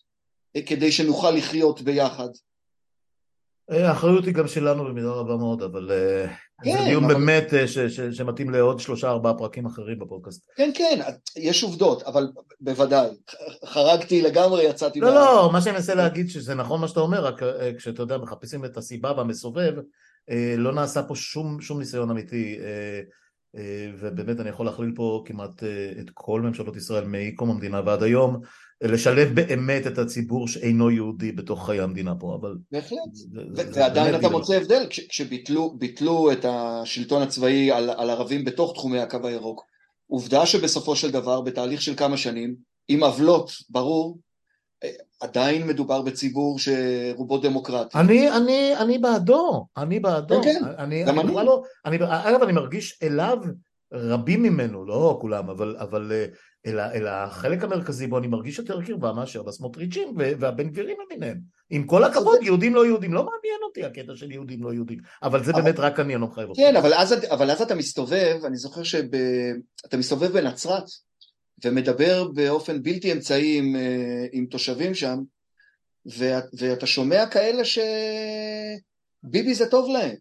אה, כדי שנוכל לחיות ביחד. אה, האחריות היא גם שלנו במידה רבה מאוד, אבל כן, זה דיון אבל... באמת ש, ש, שמתאים לעוד שלושה ארבעה פרקים אחרים בפודקאסט. כן, כן, יש עובדות, אבל בוודאי. חרגתי לגמרי, יצאתי... לא. לא, מה שאני מנסה להגיד שזה נכון מה שאתה אומר, רק כשאתה יודע, מחפשים את הסיבה והמסובב, לא נעשה פה שום, שום ניסיון אמיתי. אה, ובאמת אני יכול להכליל פה כמעט אה, את כל ממשלות ישראל מקום המדינה ועד היום, לשלב באמת את הציבור שאינו יהודי בתוך חיי המדינה פה, אבל... בהחלט, ועדיין אתה מוצא הבדל, כשביטלו את השלטון הצבאי על, על ערבים בתוך תחומי הקו הירוק, עובדה שבסופו של דבר, בתהליך של כמה שנים, עם עוולות, ברור, עדיין מדובר בציבור שרובו דמוקרטי. אני, אני, אני בעדו, אני בעדו. כן, כן, אני, גם אני. אני. לא, אני, אגב, אני מרגיש אליו רבים ממנו, לא כולם, אבל, אבל אל, אל החלק המרכזי בו אני מרגיש יותר קרבה מאשר בסמוטריצ'ים והבן גבירים למיניהם. עם כל הכבוד, יהודים לא יהודים, לא מעניין אותי הקטע של יהודים לא יהודים, אבל זה אבל, באמת רק אני, אני לא מחייב אותך. כן, אבל אז, אבל אז אתה מסתובב, אני זוכר שאתה מסתובב בנצרת, ומדבר באופן בלתי אמצעי עם, אה, עם תושבים שם, ואת, ואתה שומע כאלה שביבי זה טוב להם.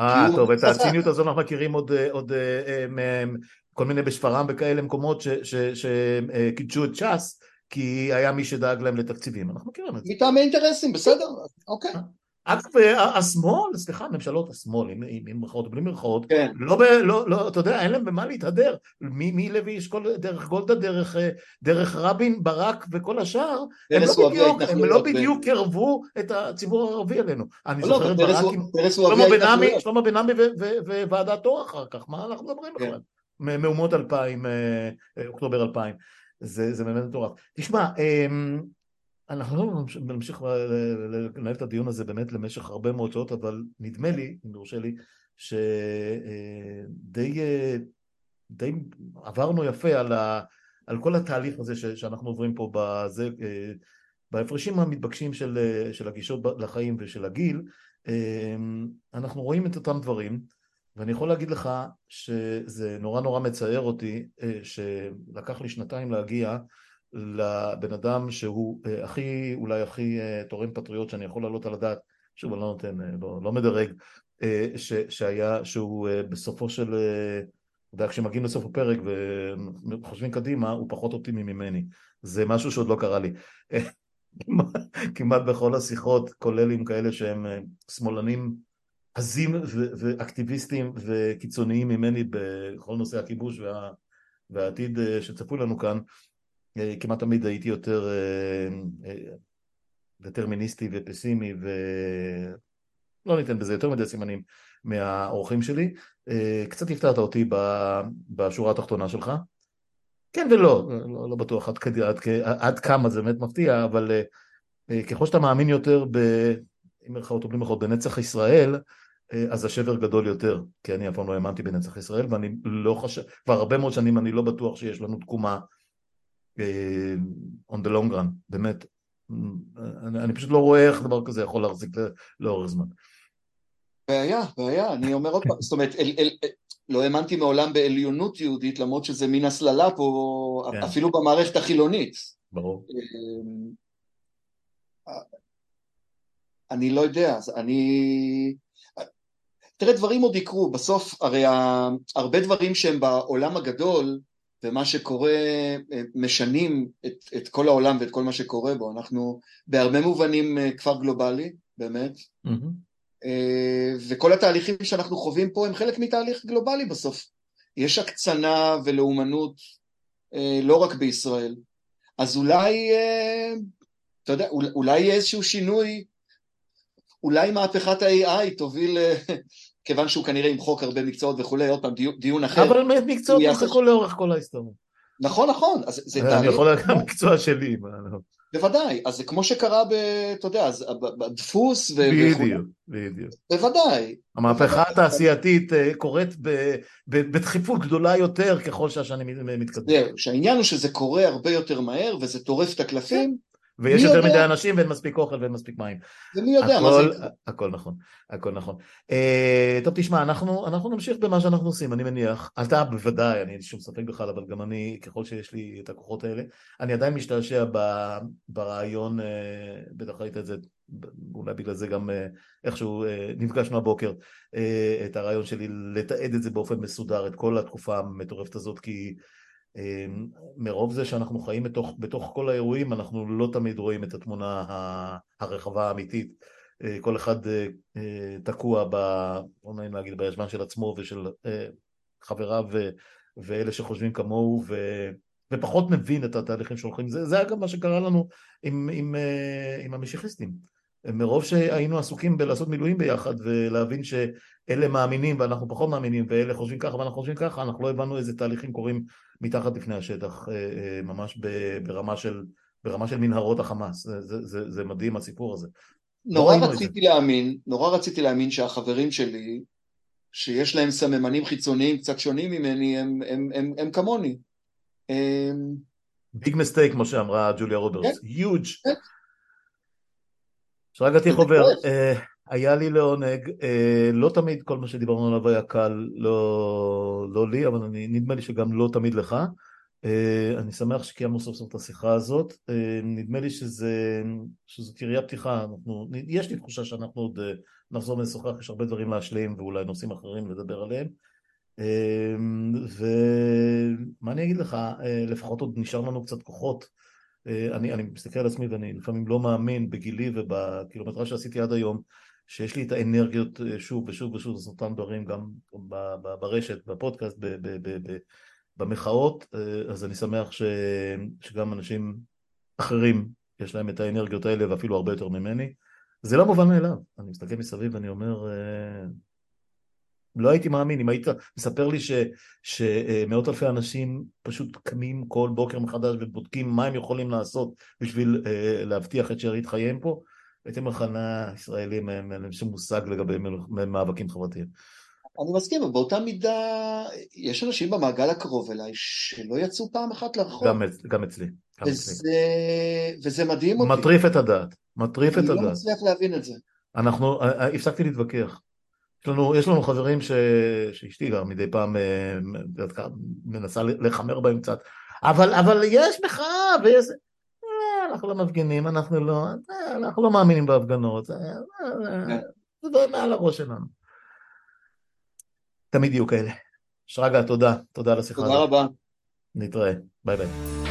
אה, טוב, את הציניות הזו אנחנו מכירים עוד, אה, עוד אה, כל מיני בשפרעם וכאלה מקומות שקידשו את ש"ס, כי היה מי שדאג להם לתקציבים, אנחנו מכירים את זה. מטעמי אינטרסים, בסדר, אוקיי. אגב, השמאל, סליחה, ממשלות השמאל, עם, עם, עם מרכאות בלי מרכאות, כן. לא, לא, לא, אתה יודע, אין להם במה להתהדר. מלוי אשכול, דרך גולדה, דרך, דרך רבין, ברק וכל השאר, הם לא בדיוק, הם לא קרבו את הציבור הערבי עלינו. אני לא, זוכר את ברק עם שלמה בן עמי וועדת אור אחר כך, מה אנחנו מדברים כן. בכלל? מהומות 2000, אה, אוקטובר 2000. זה, זה באמת מטורף. תשמע, אמ, אנחנו לא נמשיך לנהל את הדיון הזה באמת למשך הרבה מאוד שעות, אבל נדמה לי, אם יורשה לי, שדי די עברנו יפה על, ה, על כל התהליך הזה ש, שאנחנו עוברים פה בזה, בהפרשים המתבקשים של, של הגישות לחיים ושל הגיל, אנחנו רואים את אותם דברים, ואני יכול להגיד לך שזה נורא נורא מצער אותי שלקח לי שנתיים להגיע לבן אדם שהוא אה, הכי, אולי הכי אה, תורם פטריוט שאני יכול להעלות על הדעת, שוב אני לא נותן, לא, לא מדרג, ש, שהיה, שהוא בסופו של, אתה יודע, כשמגיעים לסוף הפרק וחושבים קדימה, הוא פחות אופטימי ממני. זה משהו שעוד לא קרה לי. כמעט בכל השיחות, כולל עם כאלה שהם שמאלנים עזים ואקטיביסטים וקיצוניים ממני בכל נושא הכיבוש וה, והעתיד שצפוי לנו כאן, כמעט תמיד הייתי יותר דטרמיניסטי ופסימי ולא ניתן בזה יותר מדי סימנים מהאורחים שלי. קצת הפתעת אותי בשורה התחתונה שלך. כן ולא, לא, לא בטוח עד, עד, עד, עד כמה זה באמת מפתיע, אבל ככל שאתה מאמין יותר ב... עם מירכאות או בלי מירכאות, בנצח ישראל, אז השבר גדול יותר, כי אני אף פעם לא האמנתי בנצח ישראל, ואני לא חושב, כבר הרבה מאוד שנים אני לא בטוח שיש לנו תקומה on the long run, באמת. אני, אני פשוט לא רואה איך דבר כזה יכול להחזיק לאורך זמן. בעיה, בעיה, אני אומר עוד פעם, זאת אומרת, אל, אל, לא האמנתי מעולם בעליונות יהודית, למרות שזה מין הסללה פה, כן. אפילו במערכת החילונית. ברור. אני לא יודע, אני... תראה, דברים עוד יקרו, בסוף הרי הרבה דברים שהם בעולם הגדול, ומה שקורה, אה, משנים את, את כל העולם ואת כל מה שקורה בו, אנחנו בהרבה מובנים אה, כפר גלובלי, באמת, mm-hmm. וכל התהליכים שאנחנו חווים פה הם חלק מתהליך גלובלי בסוף. יש הקצנה ולאומנות לא רק בישראל, אז אולי, אתה יודע, אולי יהיה איזשהו שינוי אולי מהפכת ה-AI תוביל, כיוון שהוא כנראה ימחוק הרבה מקצועות וכולי, עוד פעם דיון אחר. אבל מקצועות יחזקו לאורך כל ההיסטוריה. נכון, נכון. אז זה תהליך... אני יכול להגיד המקצוע שלי. לא. בוודאי, אז זה כמו שקרה ב... אתה יודע, בדפוס ו... בדיוק, בדיוק. בוודאי. המהפכה התעשייתית אה, קורית בדחיפות גדולה יותר ככל שהשנים מתקדמים. זהו, שהעניין הוא שזה קורה הרבה יותר מהר וזה טורף את הקלפים. ויש יותר יודע? מדי אנשים ואין מספיק אוכל ואין מספיק מים. ומי יודע הכל, מה זה... הכל נכון, הכל נכון. Uh, טוב תשמע, אנחנו, אנחנו נמשיך במה שאנחנו עושים, אני מניח. אתה בוודאי, אני אין שום ספק בכלל, אבל גם אני, ככל שיש לי את הכוחות האלה, אני עדיין משתעשע ב, ברעיון, uh, בטח ראית את זה, אולי בגלל זה גם uh, איכשהו uh, נפגשנו הבוקר, uh, את הרעיון שלי לתעד את זה באופן מסודר, את כל התקופה המטורפת הזאת, כי... מרוב זה שאנחנו חיים בתוך, בתוך כל האירועים אנחנו לא תמיד רואים את התמונה הרחבה האמיתית. אה, כל אחד אה, אה, תקוע ב... לא נעים להגיד בישבן של עצמו ושל חבריו ואלה שחושבים כמוהו ו... ופחות מבין את התהליכים שהולכים. זה, זה אגב מה שקרה לנו עם, עם, עם המשיחיסטים. מרוב שהיינו עסוקים בלעשות מילואים ביחד ולהבין שאלה מאמינים ואנחנו פחות מאמינים ואלה חושבים ככה ואנחנו חושבים ככה אנחנו לא הבנו איזה תהליכים קורים מתחת לפני השטח אה, אה, ממש ברמה של, ברמה של מנהרות החמאס. זה, זה, זה, זה מדהים הסיפור הזה. נורא לא רציתי להאמין, נורא רציתי להאמין שהחברים שלי שיש להם סממנים חיצוניים קצת שונים ממני הם, הם, הם, הם כמוני. ביג מסטייק כמו שאמרה ג'וליה רוברטס, יוג' שרגא טיחובר, אה, היה לי לעונג, אה, לא תמיד כל מה שדיברנו עליו היה קל, לא, לא לי, אבל אני, נדמה לי שגם לא תמיד לך. אה, אני שמח שקיימנו סוף סוף את השיחה הזאת, נדמה לי שזה, שזאת ירייה פתיחה, אנחנו, יש לי תחושה שאנחנו עוד נחזור ונשוחח, יש הרבה דברים להשלים ואולי נושאים אחרים לדבר עליהם. ומה אני אגיד לך, לפחות עוד נשאר לנו קצת כוחות. אה, אני, אני מסתכל על עצמי ואני לפעמים לא מאמין בגילי ובקילומטרה שעשיתי עד היום שיש לי את האנרגיות אה, שוב ושוב ושוב לעשות אותם דברים גם ברשת, בפודקאסט, במחאות, אה, אז אני שמח ש, שגם אנשים אחרים יש להם את האנרגיות האלה ואפילו הרבה יותר ממני. זה לא מובן מאליו, אני מסתכל מסביב ואני אומר לא הייתי מאמין, אם היית מספר לי ש, שמאות אלפי אנשים פשוט קמים כל בוקר מחדש ובודקים מה הם יכולים לעשות בשביל להבטיח את שארית חייהם פה, לך, נא, ישראלים, אין להם שום מושג לגבי מאבקים חברתיים. אני מסכים, אבל באותה מידה, יש אנשים במעגל הקרוב אליי שלא יצאו פעם אחת לרחוב. גם, גם אצלי. גם וזה, אצלי. וזה מדהים אותי. מטריף את הדעת, מטריף את הדעת. אני לא מצליח להבין את זה. אנחנו, אה, אה, הפסקתי להתווכח. יש לנו, יש לנו חברים ש... שאשתי גם מדי פעם אה, מנסה לחמר בהם קצת, אבל, אבל יש מחאה ויש... אה, אנחנו לא מפגינים, אנחנו לא, אה, אנחנו לא מאמינים בהפגנות, זה לא מעל הראש שלנו. תמיד יהיו כאלה. שרגא, תודה, תודה על השיחה. תודה רבה. נתראה, ביי ביי.